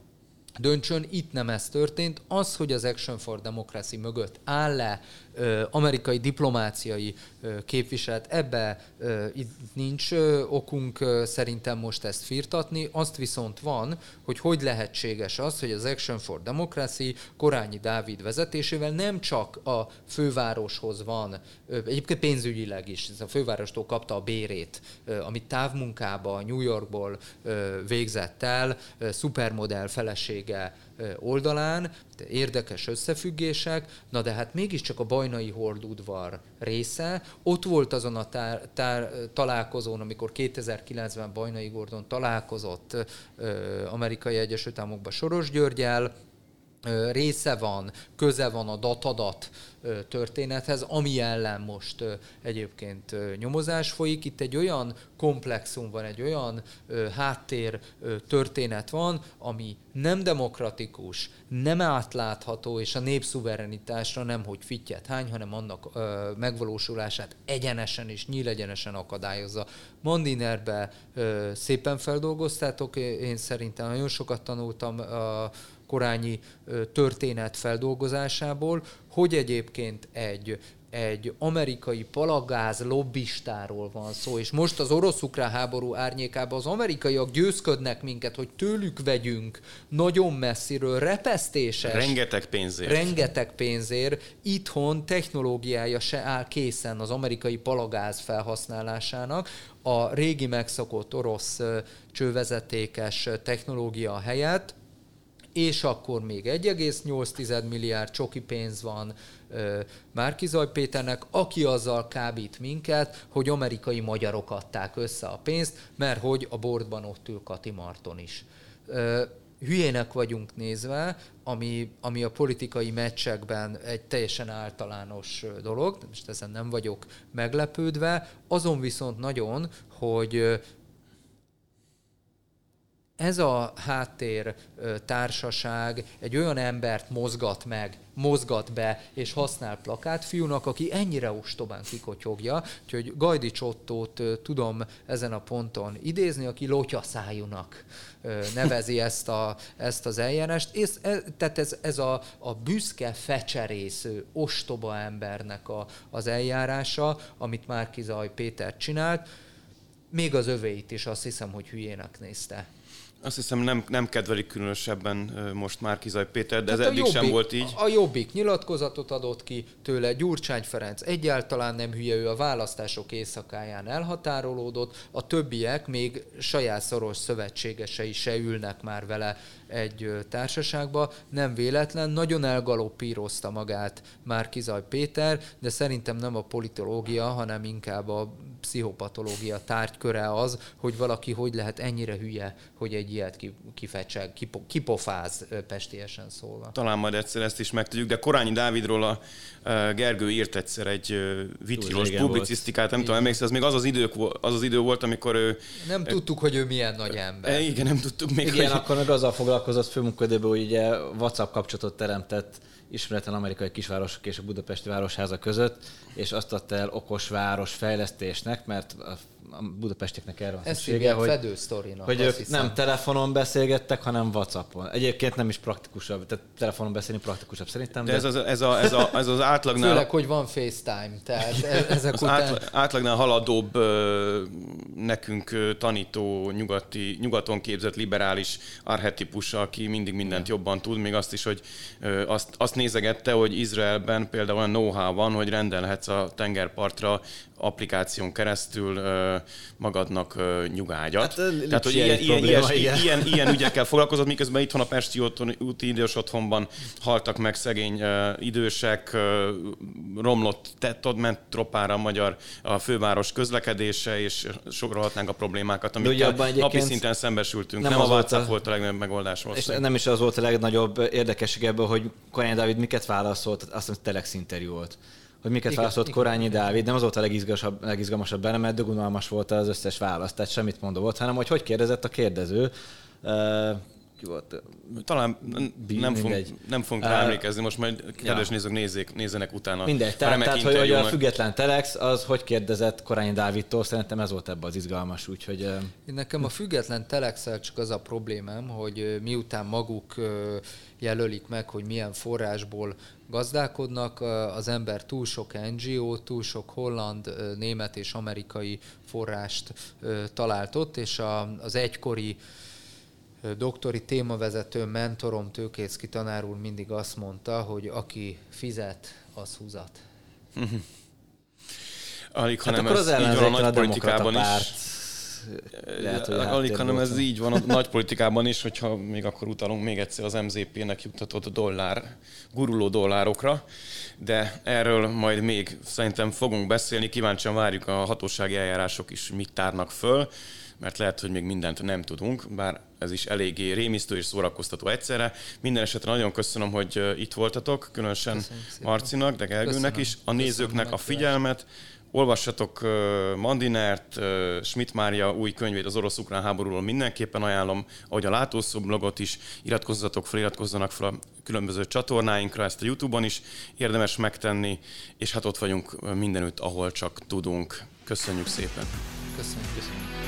döntsön. Itt nem ez történt. Az, hogy az Action for Democracy mögött áll-e amerikai diplomáciai képviselet, ebbe itt nincs okunk szerintem most ezt firtatni. Azt viszont van, hogy hogy lehetséges az, hogy az Action for Democracy Korányi Dávid vezetésével nem csak a fővároshoz van, egyébként pénzügyileg is, a fővárostól kapta a bérét, amit távmunkába New Yorkból végzett el, szupermodell felesége oldalán, érdekes összefüggések, na de hát mégiscsak a bajnai hordudvar része. Ott volt azon a tár, tár, találkozón, amikor 2009-ben Bajnai Gordon találkozott amerikai Egyesült Államokban Soros Györgyel, része van, köze van a datadat történethez, ami ellen most egyébként nyomozás folyik. Itt egy olyan komplexum van, egy olyan háttér történet van, ami nem demokratikus, nem átlátható, és a népszuverenitásra nem hogy fittyet hány, hanem annak megvalósulását egyenesen és nyílegyenesen akadályozza. Mandinerbe szépen feldolgoztátok, én szerintem nagyon sokat tanultam korányi történet feldolgozásából, hogy egyébként egy egy amerikai palagáz lobbistáról van szó, és most az orosz-ukrán háború árnyékában az amerikaiak győzködnek minket, hogy tőlük vegyünk nagyon messziről repesztéses. Rengeteg pénzért. Rengeteg pénzért. Itthon technológiája se áll készen az amerikai palagáz felhasználásának. A régi megszokott orosz csővezetékes technológia helyett és akkor még 1,8 milliárd csoki pénz van Márkizaj Péternek, aki azzal kábít minket, hogy amerikai magyarok adták össze a pénzt, mert hogy a bordban ott ül Kati Marton is. Hülyének vagyunk nézve, ami, ami a politikai meccsekben egy teljesen általános dolog, most ezen nem vagyok meglepődve, azon viszont nagyon, hogy ez a háttér társaság egy olyan embert mozgat meg, mozgat be és használ plakátfiúnak, aki ennyire ostobán kikotyogja, úgyhogy Gajdi Csottót tudom ezen a ponton idézni, aki lotyaszájúnak nevezi ezt, a, ezt az eljárást. És, e, tehát ez, ez a, a büszke, fecserésző, ostoba embernek a, az eljárása, amit Márkizaj Péter csinált, még az övéit is azt hiszem, hogy hülyének nézte. Azt hiszem nem, nem kedvelik különösebben most már Kizaj Péter, de ez eddig jobbik, sem volt így. A Jobbik nyilatkozatot adott ki tőle, Gyurcsány Ferenc egyáltalán nem hülye, ő a választások éjszakáján elhatárolódott, a többiek még saját szoros szövetségesei se ülnek már vele egy társaságba. Nem véletlen, nagyon elgalopírozta magát már Kizaj Péter, de szerintem nem a politológia, hanem inkább a pszichopatológia tárgyköre az, hogy valaki hogy lehet ennyire hülye, hogy egy ilyet kifecseg, kipofáz pestiesen szólva. Talán majd egyszer ezt is megtudjuk, de Korányi Dávidról a Gergő írt egyszer egy vitrilos publicisztikát, nem tudom, emlékszel, az még az az, idők, az az idő volt, amikor ő... Nem tudtuk, hogy ő milyen nagy ember. Igen, nem tudtuk még, Igen, hogy... akkor meg azzal foglalkozott főmunkadőben, hogy ugye WhatsApp kapcsolatot teremtett ismeretlen amerikai kisvárosok és a budapesti városháza között, és azt adta el okos város fejlesztésnek, mert a budapestieknek erre van szüksége, hogy, hogy ők hiszem. nem telefonon beszélgettek, hanem Whatsappon. Egyébként nem is praktikusabb, tehát telefonon beszélni praktikusabb szerintem. De, de... Ez, az, ez, a, ez, a, ez az átlagnál... Főleg, hogy van FaceTime, tehát e- ezek az után... átlagnál haladóbb nekünk tanító nyugati, nyugaton képzett liberális archetipusa, aki mindig mindent ja. jobban tud, még azt is, hogy azt, azt nézegette, hogy Izraelben például olyan know-how van, hogy rendelhetsz a tengerpartra applikáción keresztül magadnak nyugágyat. Hát, Tehát, hogy ilyen, ilyen, probléma, ilyen, ilyen, ilyen ügyekkel foglalkozott, miközben itthon a Pesti úti idős otthonban haltak meg szegény idősek, romlott, tett, ment tropára a magyar a főváros közlekedése, és sorolhatnánk a problémákat, amikkel napi szinten szembesültünk. Nem, nem a WhatsApp volt a legnagyobb megoldás. És nem is az volt a legnagyobb érdekesség ebből, hogy Korányi Dávid miket válaszolt, azt hiszem Telex interjú volt hogy miket igen, válaszolt igen, Korányi igen. Dávid, nem az volt a legizgalmasabb, legizgalmasabb benne, mert dögunalmas volt az összes válasz, tehát semmit mondó volt, hanem hogy hogy kérdezett a kérdező. Uh, ki volt? Talán nem, fog, nem fogunk rá emlékezni, most majd kedves ja. nézők nézzék, nézzenek utána. Mindegy, tehát, tehát hogy, hogy a független Telex az hogy kérdezett Korányi Dávidtól, szerintem ez volt ebben az izgalmas, úgyhogy... Én nekem a független telex csak az a problémám, hogy miután maguk jelölik meg, hogy milyen forrásból gazdálkodnak, az ember túl sok NGO, túl sok holland, német és amerikai forrást talált ott, és az egykori doktori témavezető mentorom Tőkészki tanár úr mindig azt mondta, hogy aki fizet, az húzat. Alig, hát hanem ez így van a nagy politikában is. Lehet, hogy Alig, hanem ez így van a nagy politikában is, hogyha még akkor utalunk még egyszer az MZP-nek juttatott dollár, guruló dollárokra, de erről majd még szerintem fogunk beszélni, kíváncsian várjuk a hatósági eljárások is mit tárnak föl, mert lehet, hogy még mindent nem tudunk, bár ez is eléggé rémisztő és szórakoztató egyszerre. Minden esetre nagyon köszönöm, hogy itt voltatok, különösen Marcinak, de Gergőnek is, a nézőknek a figyelmet. Olvassatok Mandinert, Schmidt Mária új könyvét az orosz-ukrán háborúról mindenképpen ajánlom, ahogy a Látószó blogot is, iratkozzatok fel, iratkozzanak fel a különböző csatornáinkra, ezt a Youtube-on is érdemes megtenni, és hát ott vagyunk mindenütt, ahol csak tudunk. Köszönjük szépen! Köszönjük, köszönjük.